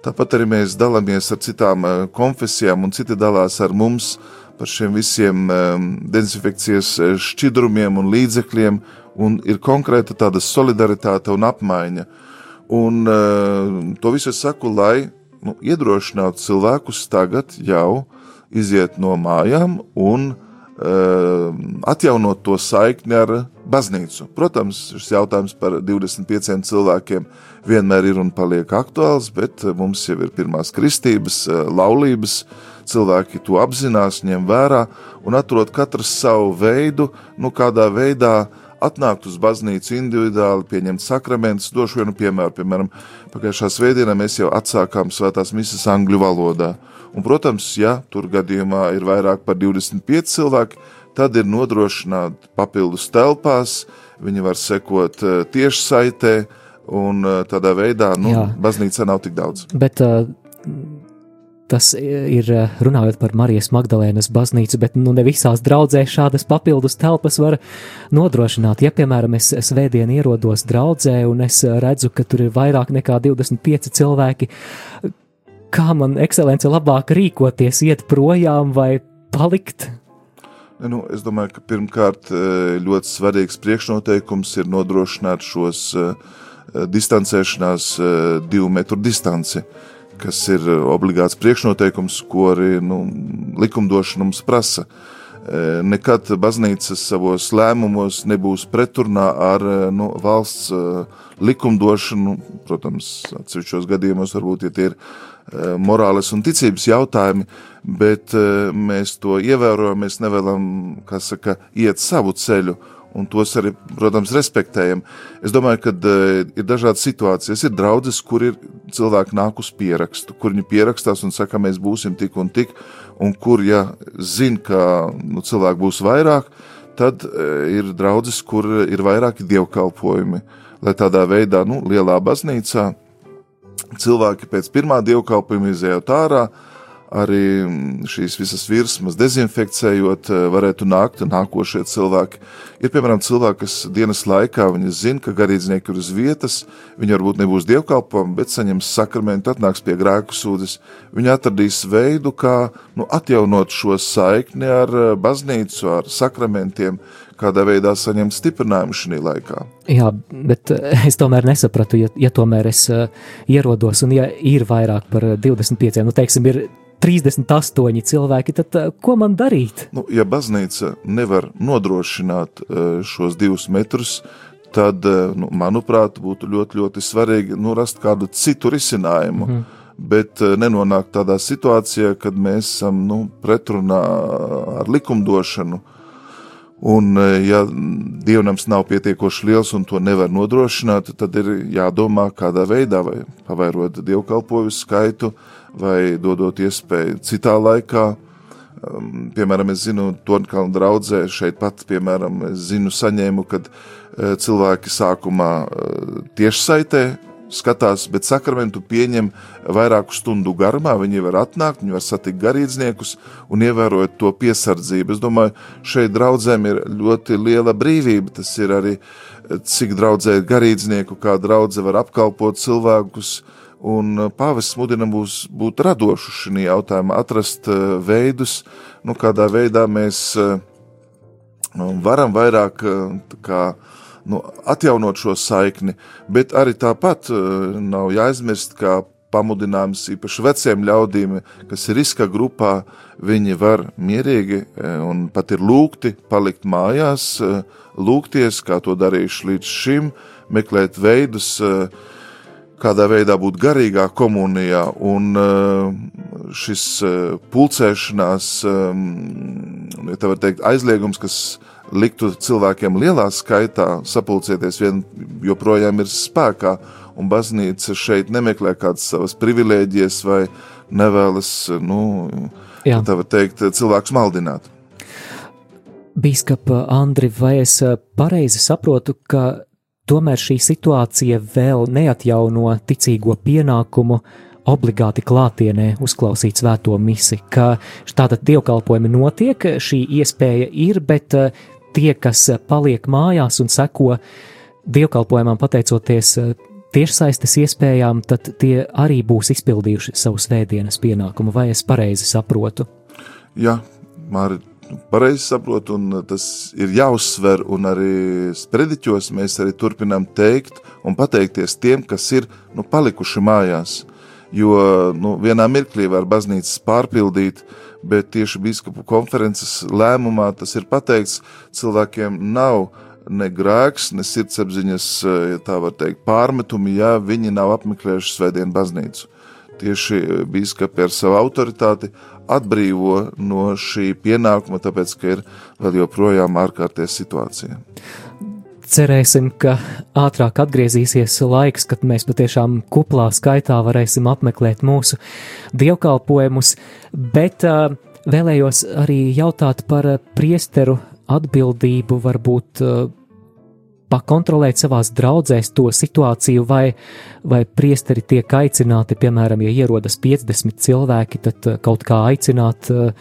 Tāpat arī mēs dalāmies ar citām eh, konfesijām, un citi dalās ar mums par šiem visiem um, dezinfekcijas eh, šķidrumiem un līdzekļiem, un ir konkrēta tāda solidaritāte un apmaiņa. Un to visu es saku, lai nu, iedrošinātu cilvēkus tagad jau iziet no mājām un atjaunot to saikni ar baznīcu. Protams, šis jautājums par 25 cilvēkiem vienmēr ir un paliek aktuāls, bet mums jau ir pirmās kristības, eh, laulības, cilvēki to apzinās, ņem vērā un atrod katrs savu veidu, nu kādā veidā atnākt uz baznīcu individuāli, pieņemt sakramentus. Došu vienu piemēru, piemēram, pagājušā svētdienā mēs jau atsākām svētās misas angļu valodā. Un, protams, ja tur gadījumā ir vairāk par 25 cilvēki, tad ir nodrošināta papildus telpās, viņi var sekot tieši saitē, un tādā veidā nu, Jā. baznīca nav tik daudz. Bet, uh, Tas ir runājot par Marijas Magdalēnas baznīcu, bet nu, ne visās draudzēs šādas papildus telpas var nodrošināt. Ja, piemēram, es svētdien ierodos draudzē un es redzu, ka tur ir vairāk nekā 25 cilvēki, kā man ekscelence labāk rīkoties, iet projām vai palikt? Nu, es domāju, ka pirmkārt ļoti svarīgs priekšnoteikums ir nodrošināt šos distancēšanās divu metru distanci kas ir obligāts priekšnoteikums, ko arī nu, likumdošana mums prasa. Eh, nekad baznīcas savos lēmumos nebūs pretrunā ar eh, nu, valsts likumdošanu. Protams, atsevišķos gadījumos varbūt ja tie ir morāles un ticības jautājumi, bet mēs to ievērojam, mēs nevēlam, kā saka, iet savu ceļu un tos arī, protams, respektējam. Es domāju, ka uh, ir dažādas situācijas. Ir draudzes, kur ir cilvēki nāk uz pierakstu, kur viņi pierakstās un saka, mēs būsim tik un tik, un kur, ja zina, ka nu, cilvēki būs vairāk, tad uh, ir draudzes, kur ir vairāki dievkalpojumi, lai tādā veidā, nu, lielā baznīcā cilvēki pēc pirmā dievkalpojuma izējot ārā, uh, arī mm, šīs visas virsmas dezinfekcijot, eh, varētu nākt nākošie cilvēki. Ir, piemēram, cilvēki, kas dienas laikā zina, ka garīdznieki ir uz vietas, viņi varbūt nebūs dievkalpojumi, bet saņems sakramentu, atnāks pie grēku sūdzes. Viņi atradīs veidu, kā nu, atjaunot šo saikni ar eh, baznīcu, ar sakramentiem, kādā veidā saņemt stiprinājumu šajā laikā. Jā, bet eh, es tomēr nesapratu, ja, ja tomēr es uh, ierodos un ja ir vairāk par 25, nu, teiksim, ir 38 cilvēki, tad uh, ko man darīt? Nu, ja baznīca nevar nodrošināt uh, šos divus metrus, tad, uh, nu, manuprāt, būtu ļoti, ļoti svarīgi nu, rast kādu citu risinājumu. Mm -hmm. Bet nenonākt tādā situācijā, kad mēs esam nu, pretrunā ar likumdošanu. Un, ja dievnams nav pietiekoši liels un to nevar nodrošināt, tad ir jādomā, kādā veidā, vai pavairot dievkalpoju skaitu, vai dodot iespēju citā laikā. Um, piemēram, es zinu, Tonkalna draudzē šeit pat, piemēram, es zinu saņēmu, kad uh, cilvēki sākumā uh, tiešsaitē skatās, bet sakramentu pieņem vairāku stundu garumā. Viņi var atnākt, viņi var satikt garīdzniekus un ievērot to piesardzību. Es domāju, šeit draudzēm ir ļoti liela brīvība. Tas ir arī, cik draudzē ir garīdznieku, kā draudze var apkalpot cilvēkus, uh, Un uh, pāvests mudina mūs būt radoši šajā jautājumā, atrast uh, veidus, nu, kādā veidā mēs uh, nu, varam vairāk kā, nu, atjaunot šo saikni, bet arī tāpat nav jāaizmirst, ka pamudinājums īpaši veciem ļaudīm, kas ir riska grupā, viņi var mierīgi un pat ir lūgti palikt mājās, lūgties, kā to darījuši līdz šim, meklēt veidus, uh, kādā veidā būt garīgā komunijā, un eh, šis eh, pulcēšanās, eh, ja tā var teikt, aizliegums, kas liktu cilvēkiem lielā skaitā sapulcēties, vien joprojām ir spēkā, un baznīca šeit nemeklē kādas savas privilēģijas vai nevēlas, nu, Jā. tā var teikt, cilvēkus maldināt. Bīskapa Andri, vai es pareizi saprotu, ka Tomēr šī situācija vēl neatjauno ticīgo pienākumu obligāti klātienē uzklausīt svēto misi, ka tātad dievkalpojumi notiek, šī iespēja ir, bet eh, tie, kas paliek mājās un seko dievkalpojumam pateicoties eh, tiešsaistes iespējām, tad tie arī būs izpildījuši savu svētdienas pienākumu, vai es pareizi saprotu? Jā, Mārķis pareizi saprotu, un tas ir jāuzsver, un arī sprediķos mēs arī turpinām teikt un pateikties tiem, kas ir nu, palikuši mājās. Jo nu, vienā mirklī var baznīcas pārpildīt, bet tieši biskupu konferences lēmumā tas ir pateikts, cilvēkiem nav ne grēks, ne sirdsapziņas, ja tā var teikt, pārmetumi, ja viņi nav apmeklējuši svētdienu baznīcu. Tieši biskupi ar savu autoritāti atbrīvo no šī pienākuma, tāpēc, ka ir vēl joprojām ārkārtējā situācija. Cerēsim, ka ātrāk atgriezīsies laiks, kad mēs patiešām kuplā skaitā varēsim apmeklēt mūsu dievkalpojumus, bet uh, vēlējos arī jautāt par priesteru atbildību, varbūt uh, pakontrolēt savās draudzēs to situāciju, vai, vai priesteri tiek aicināti, piemēram, ja ierodas 50 cilvēki, tad uh, kaut kā aicināt uh,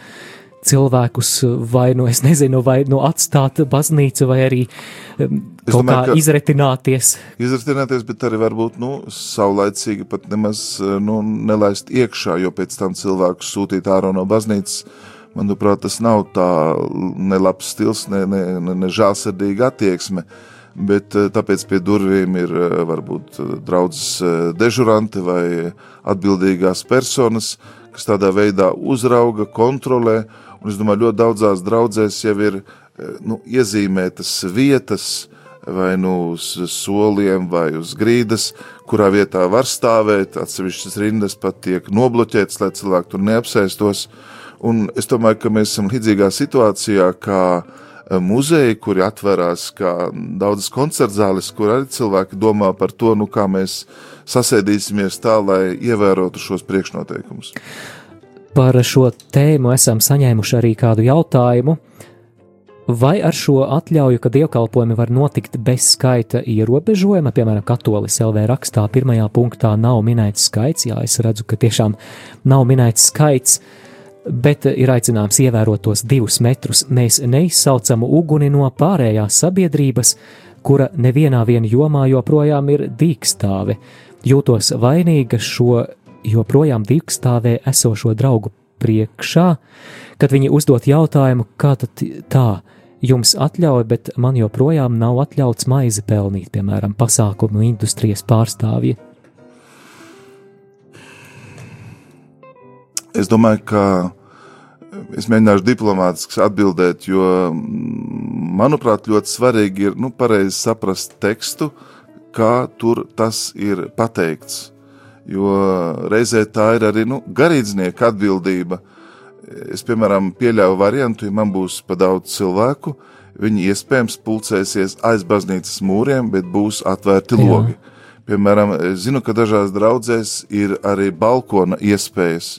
cilvēkus vai, nu, es nezinu, vai nu atstāt baznīcu, vai arī um, kaut domāju, kā izretināties. Izretināties, bet arī varbūt, nu, saulaicīgi pat nemaz, nu, nelaist iekšā, jo pēc tam cilvēkus sūtīt ārā no baznīcas, manuprāt, tas nav tā nelabs stils, ne, ne, ne, ne žālsirdīga attieksme, bet tāpēc pie durvīm ir varbūt draudzes dežuranti vai atbildīgās personas, kas tādā veidā uzrauga, kontrolē, Un es domāju, ļoti daudzās draudzēs jau ir eh, nu, iezīmētas vietas, vai nu uz soliem, vai uz grīdas, kurā vietā var stāvēt. Atsevišķas rindas pat tiek nobloķētas, lai cilvēki tur neapsēstos. Un es domāju, ka mēs esam līdzīgā situācijā, kā eh, muzeji, kuri atverās, kā daudzas koncertzāles, kur arī cilvēki domā par to, nu, kā mēs sasēdīsimies tā, lai ievērotu šos priekšnoteikumus. Par šo tēmu esam saņēmuši arī kādu jautājumu. Vai ar šo atļauju, ka dievkalpojumi var notikt bez skaita ierobežojuma, piemēram, katolis LV rakstā, pirmajā punktā nav minēts skaits, jā, es redzu, ka tiešām nav minēts skaits, bet ir aicinājums ievērot tos divus metrus. Mēs neizsaucam uguni no pārējās sabiedrības, kura nevienā vien jomā joprojām ir dīkstāve. Jūtos vainīga šo joprojām divstāvē esošo draugu priekšā, kad viņi uzdot jautājumu, kā tad tā, jums atļauj, bet man joprojām nav atļauts maizi pelnīt, piemēram, pasākumu industrijas pārstāvji. Es domāju, ka es mēģināšu diplomātiski atbildēt, jo, manuprāt, ļoti svarīgi ir nu, pareizi saprast tekstu, kā tur tas ir pateikts jo reizē tā ir arī nu, garīdznieka atbildība. Es, piemēram, pieļauju variantu, ja man būs pa daudz cilvēku, viņi iespējams pulcēsies aiz baznīcas mūriem, bet būs atvērti Jā. logi. Piemēram, es zinu, ka dažās draudzēs ir arī balkona iespējas.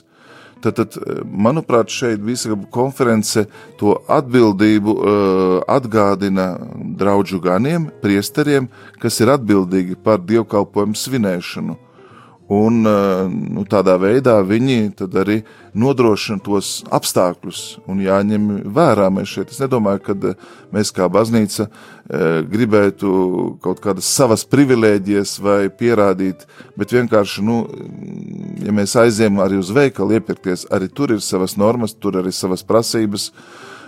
Tad, tad manuprāt, šeit visa konference to atbildību uh, atgādina draugu ganiem, priesteriem, kas ir atbildīgi par dievkalpojumu svinēšanu. Un eh, nu, tādā veidā viņi arī nodrošina tos apstākļus un jāņem vērā. Mēs šeit es nedomāju, ka eh, mēs kā baznīca e, gribētu kaut kādas savas privilēģijas vai pierādīt, bet vienkārši, nu, ja mēs aizējām arī uz veikalu iepirkties, arī tur ir savas normas, tur arī savas prasības.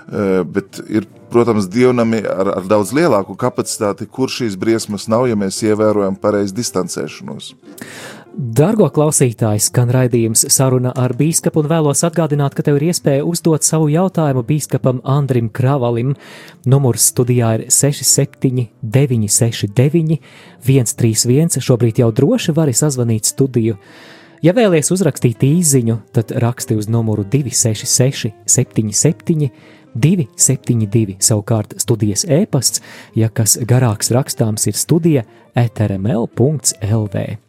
Bet ir, protams, dievnami ar, ar daudz lielāku kapacitāti, kur šīs briesmas nav, ja mēs ievērojam pareizi distancēšanos. Dargo klausītāji, skan raidījums saruna ar bīskapu un vēlos atgādināt, ka tev ir iespēja uzdot savu jautājumu bīskapam Andrim Kravalim. Numurs studijā ir 67969 131, šobrīd jau droši vari sazvanīt studiju. Ja vēlies uzrakstīt īziņu, tad raksti uz numuru 266 77 272, savukārt studijas e-pasts, ja kas garāks rakstāms ir studija etrml.lv.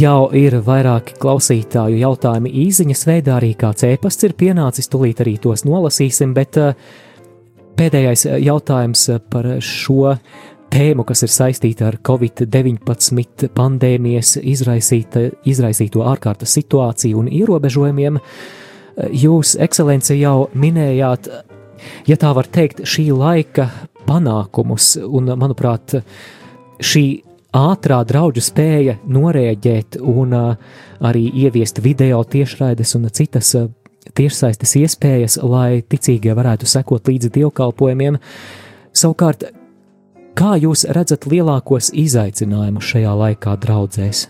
Jau ir vairāki klausītāju jautājumi īsiņas veidā, arī kāds ēpasts ir pienācis, tūlīt arī tos nolasīsim, bet uh, pēdējais jautājums par šo tēmu, kas ir saistīta ar Covid-19 pandēmijas izraisīta, izraisīto ārkārtas situāciju un ierobežojumiem. Jūs, ekscelence, jau minējāt, ja tā var teikt, šī laika panākumus, un, manuprāt, šī ātrā draudzene spēja norēģēt un arī ieviest video tiešraides un citas tiešsaistes iespējas, lai ticīgie varētu sekot līdzi dievkalpojumiem. Savukārt, Kā jūs redzat lielākos izaicinājumus šajā laikā draudzēs?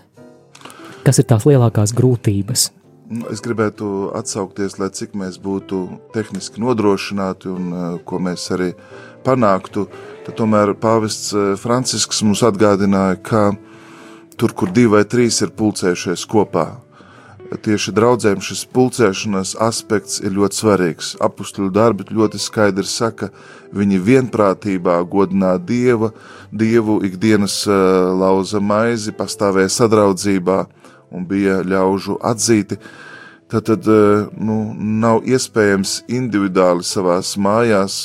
Kas ir tās lielākās grūtības? Nu, es gribētu atsaukties, lai cik mēs būtu tehniski nodrošināti un uh, ko mēs arī panāktu. Tad tomēr pāvests uh, Francisks mums atgādināja, ka tur, kur divi vai trīs ir pulcējušies kopā, tieši draudzēm šis pulcēšanās aspekts ir ļoti svarīgs. Apustuļu darbi ļoti skaidri saka, viņi vienprātībā godināja Dieva, Dievu ikdienas lauza maizi, pastāvēja sadraudzībā un bija ļaužu atzīti. Tad, tad nu, nav iespējams individuāli savās mājās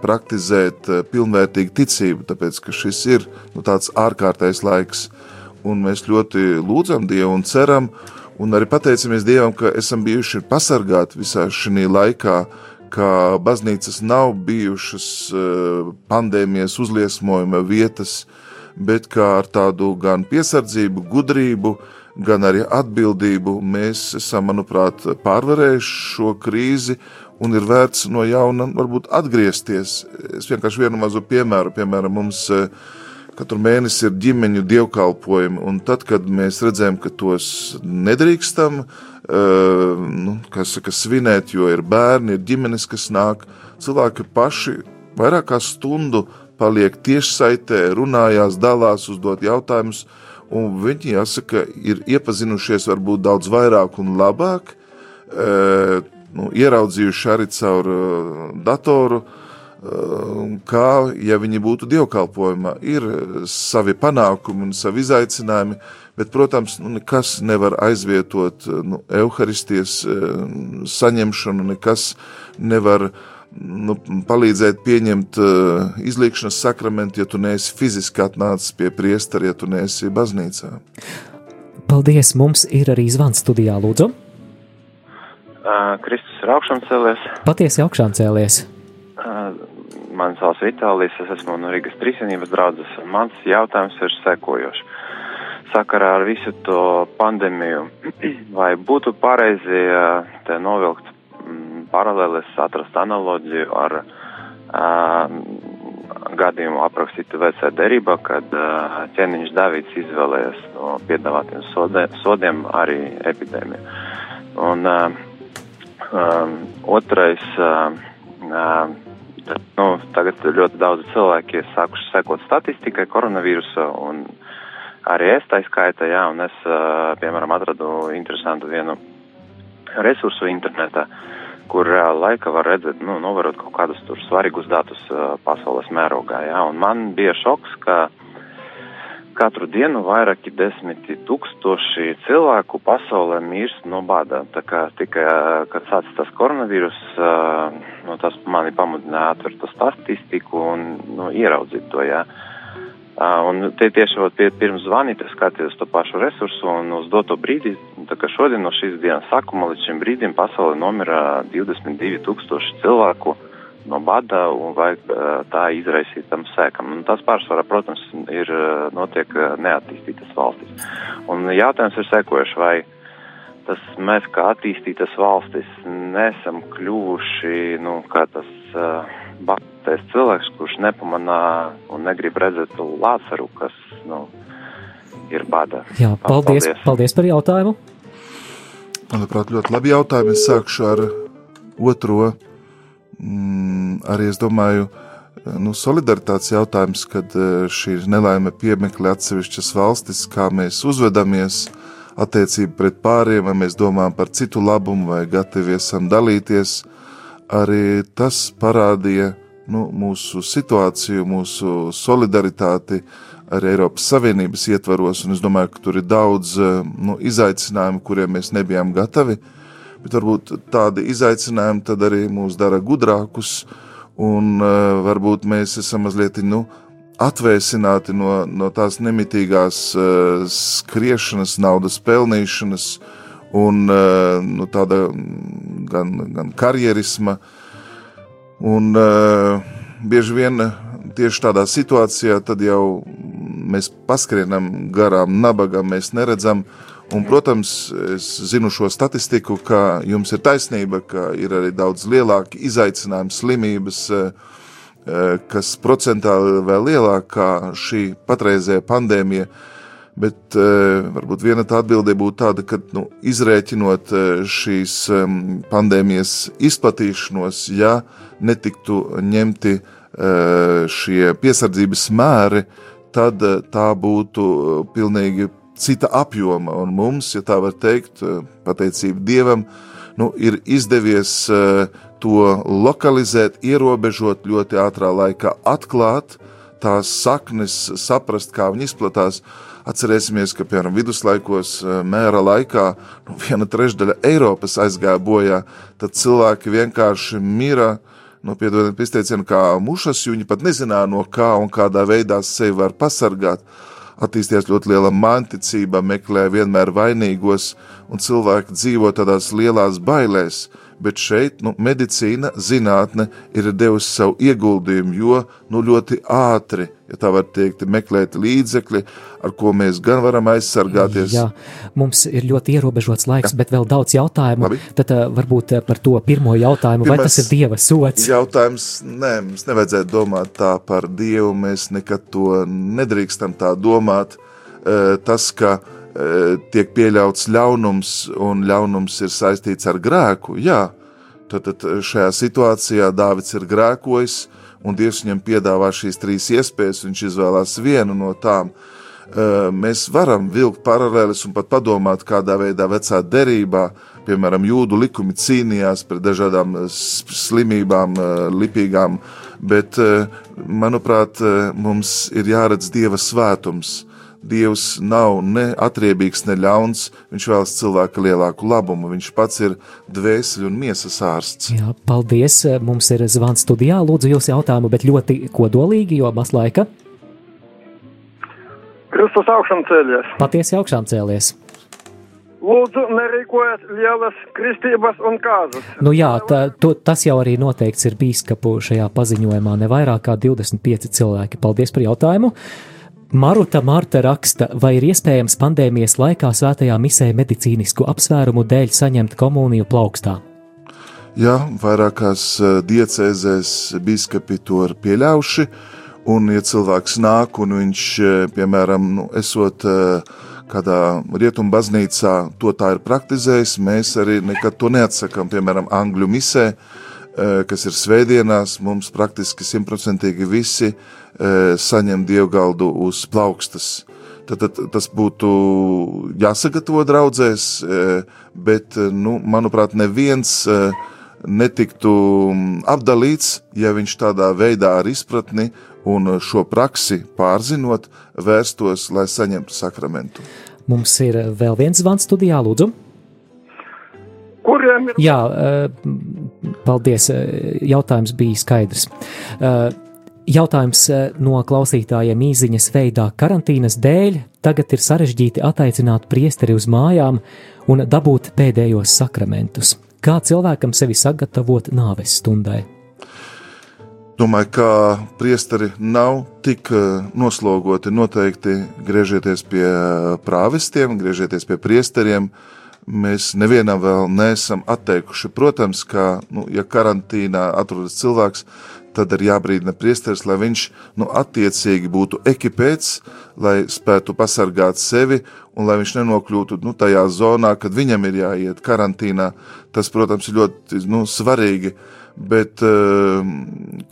praktizēt pilnvērtīgu ticību, tāpēc ka šis ir nu, tāds ārkārtējs laiks, un mēs ļoti lūdzam Dievu un ceram, Un arī pateicamies Dievam, ka esam bijuši pasargāti visā šī laikā, ka baznīcas nav bijušas eh, pandēmijas uzliesmojuma vietas, bet kā ar tādu gan piesardzību, gudrību, gan arī atbildību mēs esam, manuprāt, pārvarējuši šo krīzi un ir vērts no jauna varbūt atgriezties. Es vienkārši vienu mazu piemēru, piemēram, mums uh, Katru mēnesi ir ģimeņu dievkalpojumi, un tad, kad mēs redzējām, ka tos nedrīkstam uh, nu, saka, svinēt, jo ir bērni, ir ģimenes, kas nāk, cilvēki paši vairāk kā stundu paliek tiešsaitē, runājās, dalās, uzdot jautājumus, un viņi, jāsaka, ir iepazinušies varbūt daudz vairāk un labāk, uh, nu, ieraudzījuši arī caur uh, datoru, uh, kā ja viņi būtu dievkalpojumā. Ir savi panākumi un savi izaicinājumi, bet, protams, nu, nekas nevar aizvietot nu, evaharistijas saņemšanu, nekas nevar nu, palīdzēt pieņemt uh, izlīkšanas sakramentu, ja tu neesi fiziski atnācis pie priestara, ja tu neesi baznīcā. Paldies! Mums ir arī zvans studijā, lūdzu. Uh, Kristus ir augšām cēlies. Patiesi augšām cēlies. Mani sauc Vitālijas, es esmu no Rīgas trīsienības draudzes, mans jautājums ir sekojošs. Sakarā ar visu to pandēmiju, vai būtu pareizi te novilkt paralēlis, atrast analoģiju ar uh, gadījumu aprakstītu vecā derībā, kad uh, ķēniņš Davids izvēlējies no piedāvātiem sodē, sodiem arī epidēmiju. Un uh, um, otrais. Uh, nu, tagad ļoti daudz cilvēki ir sākuši sekot statistikai koronavīrusa un arī es tā skaita, jā, un es, piemēram, atradu interesantu vienu resursu internetā, kur reāli laika var redzēt, nu, novērot kaut kādus tur svarīgus datus pasaules mērogā, jā, un man bija šoks, ka katru dienu vairāki desmiti tūkstoši cilvēku pasaulē mirst no bada. Tā kā tikai, kad sācis tas koronavīrus, nu, tas mani pamudināja atvērt to statistiku un nu, ieraudzīt to, jā. Un te tieši vat, pirms zvanīt, es skatījos to pašu resursu un uz doto brīdi, tā kā šodien no šīs dienas sākuma līdz šim brīdim pasaulē nomira 22 tūkstoši cilvēku no bada un vajag tā izraisīt tam sēkam. Un tas pārsvarā, protams, ir notiek neattīstītas valstis. Un jautājums ir sekojuši, vai tas mēs kā attīstītas valstis nesam kļuvuši, nu, kā tas uh, baktais cilvēks, kurš nepamanā un negrib redzēt lāceru, kas, nu, ir bada. Jā, paldies, paldies. paldies par jautājumu. Manuprāt, ļoti labi jautājumi. Es sākšu ar otro mm, arī es domāju, nu, solidaritātes jautājums, kad e, šī nelaime piemeklē atsevišķas valstis, kā mēs uzvedamies attiecību pret pāriem, vai mēs domājam par citu labumu, vai gatavi esam dalīties, arī tas parādīja nu, mūsu situāciju, mūsu solidaritāti arī Eiropas Savienības ietvaros, es domāju, ka tur ir daudz e, nu, izaicinājumu, kuriem mēs nebijām gatavi, uh, bet varbūt tādi izaicinājumi arī mūs dara gudrākus, un uh, varbūt mēs esam mazliet nu, atvēsināti no, no tās nemitīgās uh, skriešanas, naudas pelnīšanas un uh, nu, tāda gan, gan karjerisma. Un uh, bieži vien tieši tādā situācijā tad jau mēs paskrienam garām nabagam, mēs neredzam, Un, protams, es zinu šo statistiku, ka jums ir taisnība, ka ir arī daudz lielāki izaicinājumi, slimības, eh, kas procentāli vēl lielākā šī patreizējā pandēmija. Bet uh, varbūt viena tā atbilde būtu tāda, ka nu, izrēķinot šīs um, pandēmijas izplatīšanos, ja netiktu ņemti uh, šie piesardzības mēri, tad uh, tā būtu pilnīgi cita apjoma, un mums, ja tā var teikt, pateicība Dievam, nu, ir izdevies to lokalizēt, ierobežot ļoti ātrā laikā, atklāt tās saknes, saprast, kā viņi izplatās. Atcerēsimies, ka piemēram viduslaikos mēra laikā nu, viena trešdaļa Eiropas aizgāja bojā, tad cilvēki vienkārši mira uh, nu, piedodiet, izteicienu kā mušas, jo viņi pat nezināja, no kā un kādā veidā sevi var pasargāt. Attīstījās ļoti liela manticība, meklēja vienmēr vainīgos, un cilvēki dzīvo tādās lielās bailēs bet šeit nu, medicīna, zinātne ir devusi savu ieguldījumu, jo nu, ļoti ātri, ja tā var teikt, meklēt līdzekļi, ar ko mēs gan varam aizsargāties. Jā, mums ir ļoti ierobežots laiks, Jā. bet vēl daudz jautājumu. Labi. Tad uh, varbūt uh, par to pirmo jautājumu, Pirmais vai tas ir Dieva sots? Jautājums, nē, mums nevajadzētu domāt tā par Dievu, mēs nekad to nedrīkstam tā domāt. Uh, tas, ka uh, Eh, tiek pieļauts ļaunums, un ļaunums ir saistīts ar grēku, jā, tad, tad šajā situācijā Dāvids ir grēkojis, un Dievs viņam piedāvā šīs trīs iespējas, viņš izvēlās vienu no tām. Eh, mēs varam vilkt paralēlis un pat padomāt, kādā veidā vecā derībā, piemēram, jūdu likumi cīnījās pret dažādām eh, slimībām, lipīgām, bet, manuprāt, mums ir jāredz Dieva svētums Dievs nav ne atriebīgs, ne ļauns. Viņš vēlas cilvēka lielāku labumu. Viņš pats ir dvēseli un miesas ārsts. Jā, paldies. Mums ir zvans studijā. Lūdzu, jūs jautājumu, bet ļoti kodolīgi, jo maz laika. Kristus augšām cēlies. Patiesi augšām cēlies. Lūdzu, nerīkojiet lielas kristības un kāzas. Nu jā, tā, to, tas jau arī noteikts ir bīskapu šajā paziņojumā. Ne vairāk kā 25 cilvēki. Paldies par jautājumu. Maruta Marta raksta, vai ir iespējams pandēmijas laikā svētajā misē medicīnisku apsvērumu dēļ saņemt komuniju plaukstā? Jā, vairākās eh, diecēzēs biskupi to ir pieļauši, un, ja cilvēks nāk un viņš, eh, piemēram, nu, esot eh, kādā rietumu baznīcā, to tā ir praktizējis, mēs arī nekad to neatsakām, piemēram, angļu misē, kas ir svētdienās, mums praktiski simtprocentīgi visi saņem dievgaldu uz plaukstas. Tad, tad tas būtu jāsagatavo draudzēs, bet, nu, manuprāt, neviens netiktu apdalīts, ja viņš tādā veidā ar izpratni un šo praksi pārzinot, vērstos, lai saņemtu sakramentu. Mums ir vēl viens zvans studijā, lūdzu. Kuriem ir? Jā, paldies. Jautājums bija skaidrs. Jautājums eh, no klausītājiem īsiņas veidā karantīnas dēļ tagad ir sarežģīti attaicināt priesteri uz mājām un dabūt pēdējos sakramentus. Kā cilvēkam sevi sagatavot nāves stundai? Domāju, ka priesteri nav tik eh, noslogoti. Noteikti griežieties pie eh, prāvestiem, griežieties pie priesteriem. Mēs nevienam vēl neesam atteikuši. Protams, ka, nu, ja karantīnā atrodas cilvēks, tad ir jābrīdina priesteris, lai viņš nu, attiecīgi būtu ekipēts, lai spētu pasargāt sevi un lai viņš nenokļūtu nu, tajā zonā, kad viņam ir jāiet karantīnā. Tas, protams, ir ļoti nu, svarīgi. Bet uh,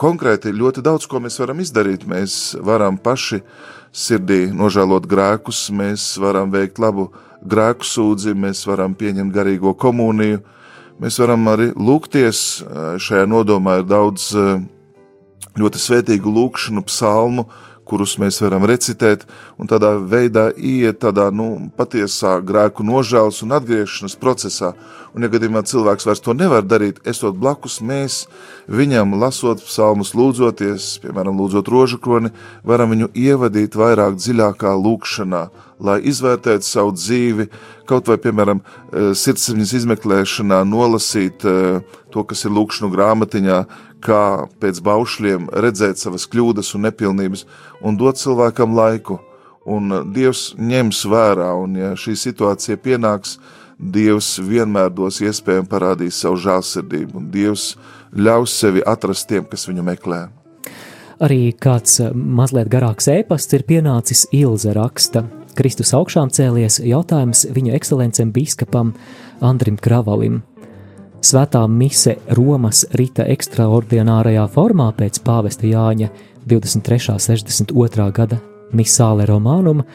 konkrēti ir ļoti daudz, ko mēs varam izdarīt. Mēs varam paši sirdī nožēlot grēkus, mēs varam veikt labu grēku sūdzi, mēs varam pieņemt garīgo komuniju, mēs varam arī lūgties. Šajā nodomā ir daudz uh, ļoti svētīgu lūkšanu, psalmu, kurus mēs varam recitēt, un tādā veidā iet tādā nu, patiesā grēku nožēlas un atgriešanās procesā. Un, ja gadījumā cilvēks vairs to nevar darīt, esot blakus, mēs viņam, lasot psalmus, lūdzoties, piemēram, lūdzot rožu kroni, varam viņu ievadīt vairāk dziļākā lūkšanā, lai izvērtētu savu dzīvi, kaut vai, piemēram, eh, sirdsapziņas izmeklēšanā nolasīt eh, to, kas ir lūkšanu grāmatiņā, kā pēc baušļiem redzēt savas kļūdas un nepilnības un dot cilvēkam laiku. Un Dievs ņems vērā, un ja šī situācija pienāks, Dievs vienmēr dos iespēju parādīt savu žēlsirdību, un Dievs ļaus sevi atrast tiem, kas viņu meklē. Arī kāds mazliet garāks ēpasts ir pienācis Ilze raksta. Kristus augšām cēlies jautājums viņa ekscelencem biskupam Andrim Kravalim. Svētā mise Romas rita ekstraordinārajā formā pēc pāvesta Jāņa 23. 62. gada misāle romānuma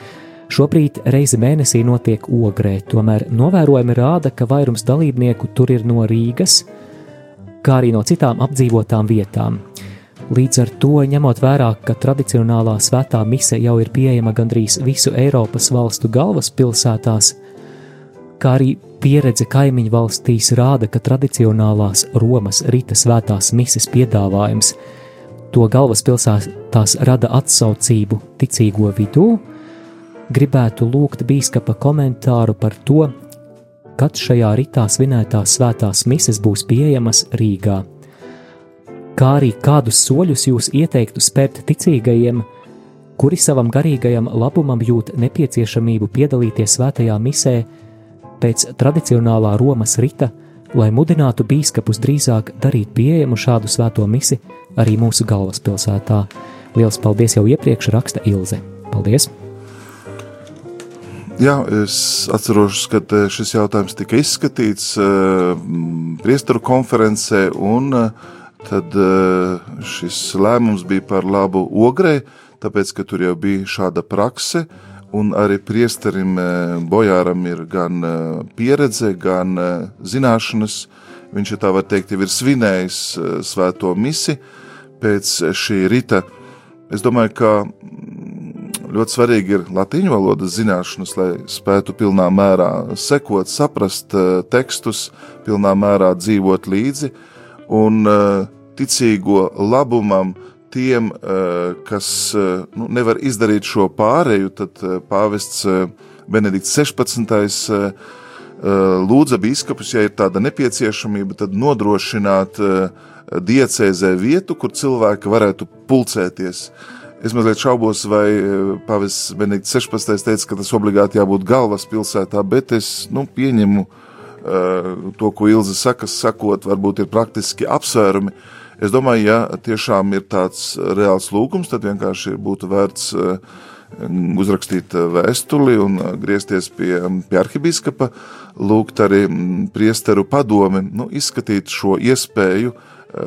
Šobrīd reizi mēnesī notiek ogrē, tomēr novērojumi rāda, ka vairums dalībnieku tur ir no Rīgas, kā arī no citām apdzīvotām vietām. Līdz ar to, ņemot vērā, ka tradicionālā svētā mise jau ir pieejama gandrīz visu Eiropas valstu galvaspilsētās, kā arī pieredze kaimiņu valstīs rāda, ka tradicionālās Romas rīta svētās mises piedāvājums to galvaspilsētās rada atsaucību ticīgo vidū, gribētu lūgt bīskapa komentāru par to, kad šajā ritā svinētās svētās mises būs pieejamas Rīgā. Kā arī kādus soļus jūs ieteiktu spērt ticīgajiem, kuri savam garīgajam labumam jūt nepieciešamību piedalīties svētajā misē pēc tradicionālā Romas rita, lai mudinātu bīskapus drīzāk darīt pieejamu šādu svēto misi arī mūsu galvaspilsētā. Lielas paldies jau iepriekš raksta Ilze. Paldies! Jā, es atceros, ka eh, šis jautājums tika izskatīts uh, priesteru konferencē, un uh, tad uh, šis lēmums bija par labu ogrei, tāpēc, ka tur jau bija šāda prakse, un arī priesterim Bojāram ir gan pieredze, gan zināšanas. Viņš, tā var teikt, jau ir svinējis svēto misi pēc šī rita. Es domāju, ka ļoti svarīgi ir latīņu valodas zināšanas, lai spētu pilnā mērā sekot, saprast tekstus, pilnā mērā dzīvot līdzi un ticīgo labumam tiem, uh, kas uh, nu, nevar izdarīt šo pāreju, tad uh, pāvests uh, Benedikts 16. Uh, lūdza biskupus, ja ir tāda nepieciešamība, tad nodrošināt diecēzē vietu, kur cilvēki varētu pulcēties. Es mazliet šaubos, vai eh, Pāvests Benedikts 16. teica, ka tas obligāti jābūt galvaspilsētā, bet es nu, pieņemu uh, to, ko Ilze saka, sakot, varbūt ir praktiski apsvērumi. Es domāju, ja tiešām ir tāds reāls lūgums, tad vienkārši būtu vērts uh, uzrakstīt vēstuli un griezties pie, pie arhibīskapa, lūgt arī mm, priesteru padomi, nu, izskatīt šo iespēju uh, Eh,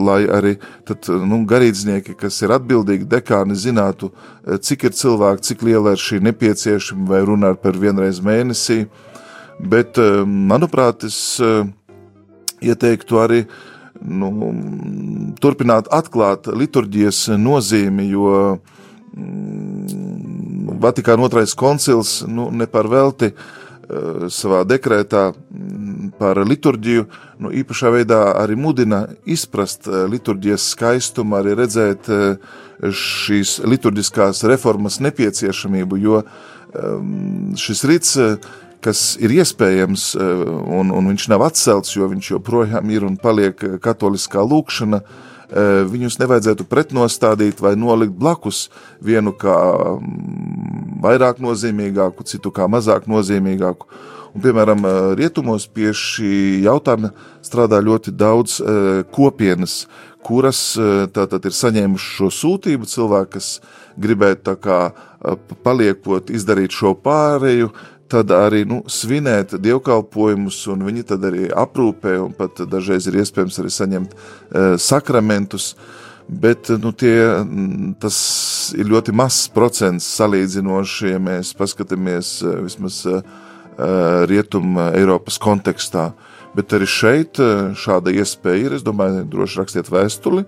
lai arī tad, nu, garīdznieki, kas ir atbildīgi dekāni, zinātu, eh, cik ir cilvēki, cik liela ir šī nepieciešama, vai runāt par vienreiz mēnesī. Bet, eh, manuprāt, es ieteiktu arī nu, turpināt atklāt liturģijas nozīmi, jo mm, Vatikāna otrais koncils nu, ne par velti savā dekrētā mm, par liturģiju nu, īpašā veidā arī mudina izprast eh, liturģijas skaistumu, arī redzēt eh, šīs liturģiskās reformas nepieciešamību, jo ehm, šis rīts, eh, kas ir iespējams, un, un viņš nav atcelts, jo viņš joprojām ir un paliek katoliskā lūkšana, viņus nevajadzētu pretnostādīt vai nolikt blakus vienu kā mm, vairāk nozīmīgāku, citu kā mazāk nozīmīgāku. Un, piemēram, rietumos pie šī jautājuma strādā ļoti daudz kopienas, kuras tātad ir saņēmuši šo sūtību, cilvēki, kas gribētu tā kā paliekot, izdarīt šo pāreju, tad arī nu, svinēt dievkalpojumus, un viņi tad arī aprūpē, un pat dažreiz ir iespējams arī saņemt e, sakramentus. Bet nu, tie, tas ir ļoti mazs procents salīdzinoši, ja mēs paskatāmies vismaz Eh, Rietuma Eiropas kontekstā. Bet arī šeit šāda iespēja ir. Es domāju, droši rakstiet vēstuli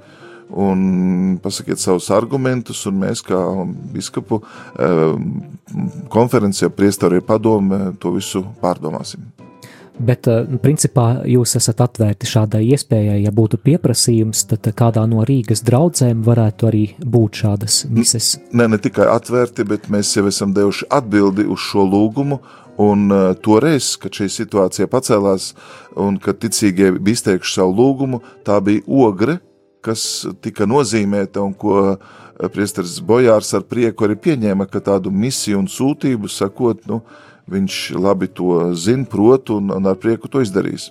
un pasakiet savus argumentus, un mēs, kā biskupu eh, konferencijā, priestori padome, to visu pārdomāsim. Bet, principā, jūs esat atvērti šādai iespējai. Ja būtu pieprasījums, tad kādā no Rīgas draugiem varētu arī būt šādas mises. Ne, ne tikai atvērti, bet mēs jau esam devuši atbildi uz šo lūgumu, Un uh, toreiz, kad šī situācija pacēlās un kad ticīgie bija izteikuši savu lūgumu, tā bija ogre, kas tika nozīmēta un ko uh, priesteris Bojārs ar prieku arī pieņēma, ka tādu misiju un sūtību sakot, nu, viņš labi to zina, prot un, un ar prieku to izdarīs.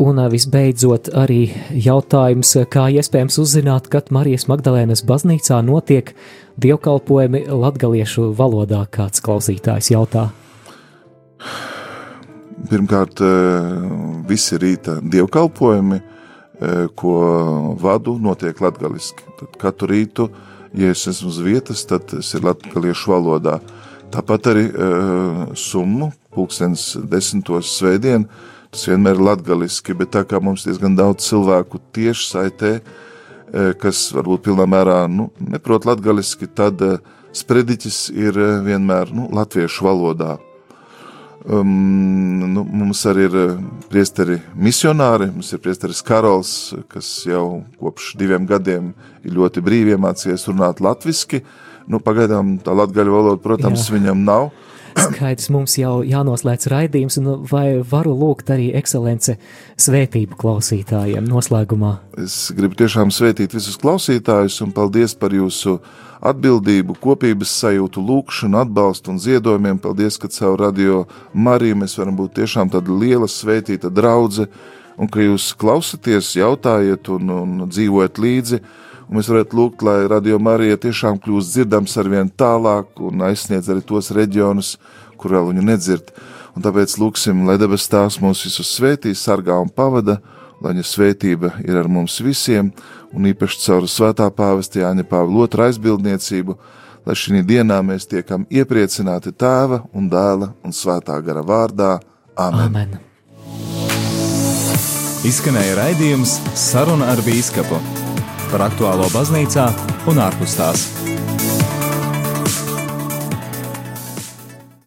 Un visbeidzot, arī jautājums, kā iespējams uzzināt, kad Marijas Magdalēnas baznīcā notiek dievkalpojumi latgaliešu valodā, kāds klausītājs jautā. Pirmkārt, visi rīta dievkalpojumi, ko vadu, notiek latgaliski. Tad katru rītu ja es esmu uz vietas, tad tas ir latviešu valodā. Tāpat arī uh, summu, pulkstens desmitos svētdien, tas vienmēr ir latgaliski, bet tā kā mums diezgan daudz cilvēku tieši saitē, uh, kas varbūt pilnā mērā nu, neprot latgaliski, tad sprediķis ir vienmēr nu, latviešu valodā. Um, nu, mums arī ir priesteri misionāri, mums ir priesteris Karols, kas jau kopš diviem gadiem ir ļoti brīvi iemācījies runāt latviski. Nu, pagaidām tā latgaļu valoda, protams, Jā. viņam nav. Skaidrs, mums jau jānoslēdz raidījums, un vai varu lūgt arī ekscelence svētību klausītājiem noslēgumā? Es gribu tiešām svētīt visus klausītājus un paldies par jūsu atbildību, kopības sajūtu, lūkšanu, atbalstu un ziedojumiem. Paldies, ka caur radio Mariju mēs varam būt tiešām tāda liela svētīta draudze, un ka jūs klausaties, jautājiet un, un dzīvojat līdzi. Un mēs varētu lūgt, lai radio Marija tiešām kļūst dzirdams ar vien tālāk un aizsniedz arī tos reģionus, kur vēl viņu nedzird. Un tāpēc lūksim, lai debes tās mūs visus svētīs, sargā un pavada, lai viņa svētība ir ar mums visiem, un īpaši caur svētā pāvesta Jāņa Pāvila otrā aizbildniecību, lai šī dienā mēs tiekam iepriecināti Tēva un Dēla un Svētā gara vārdā. Amen! Amen. Izskanēja raidījums Saruna ar Bīskapu par aktuālo baznīcā un ārpus tās.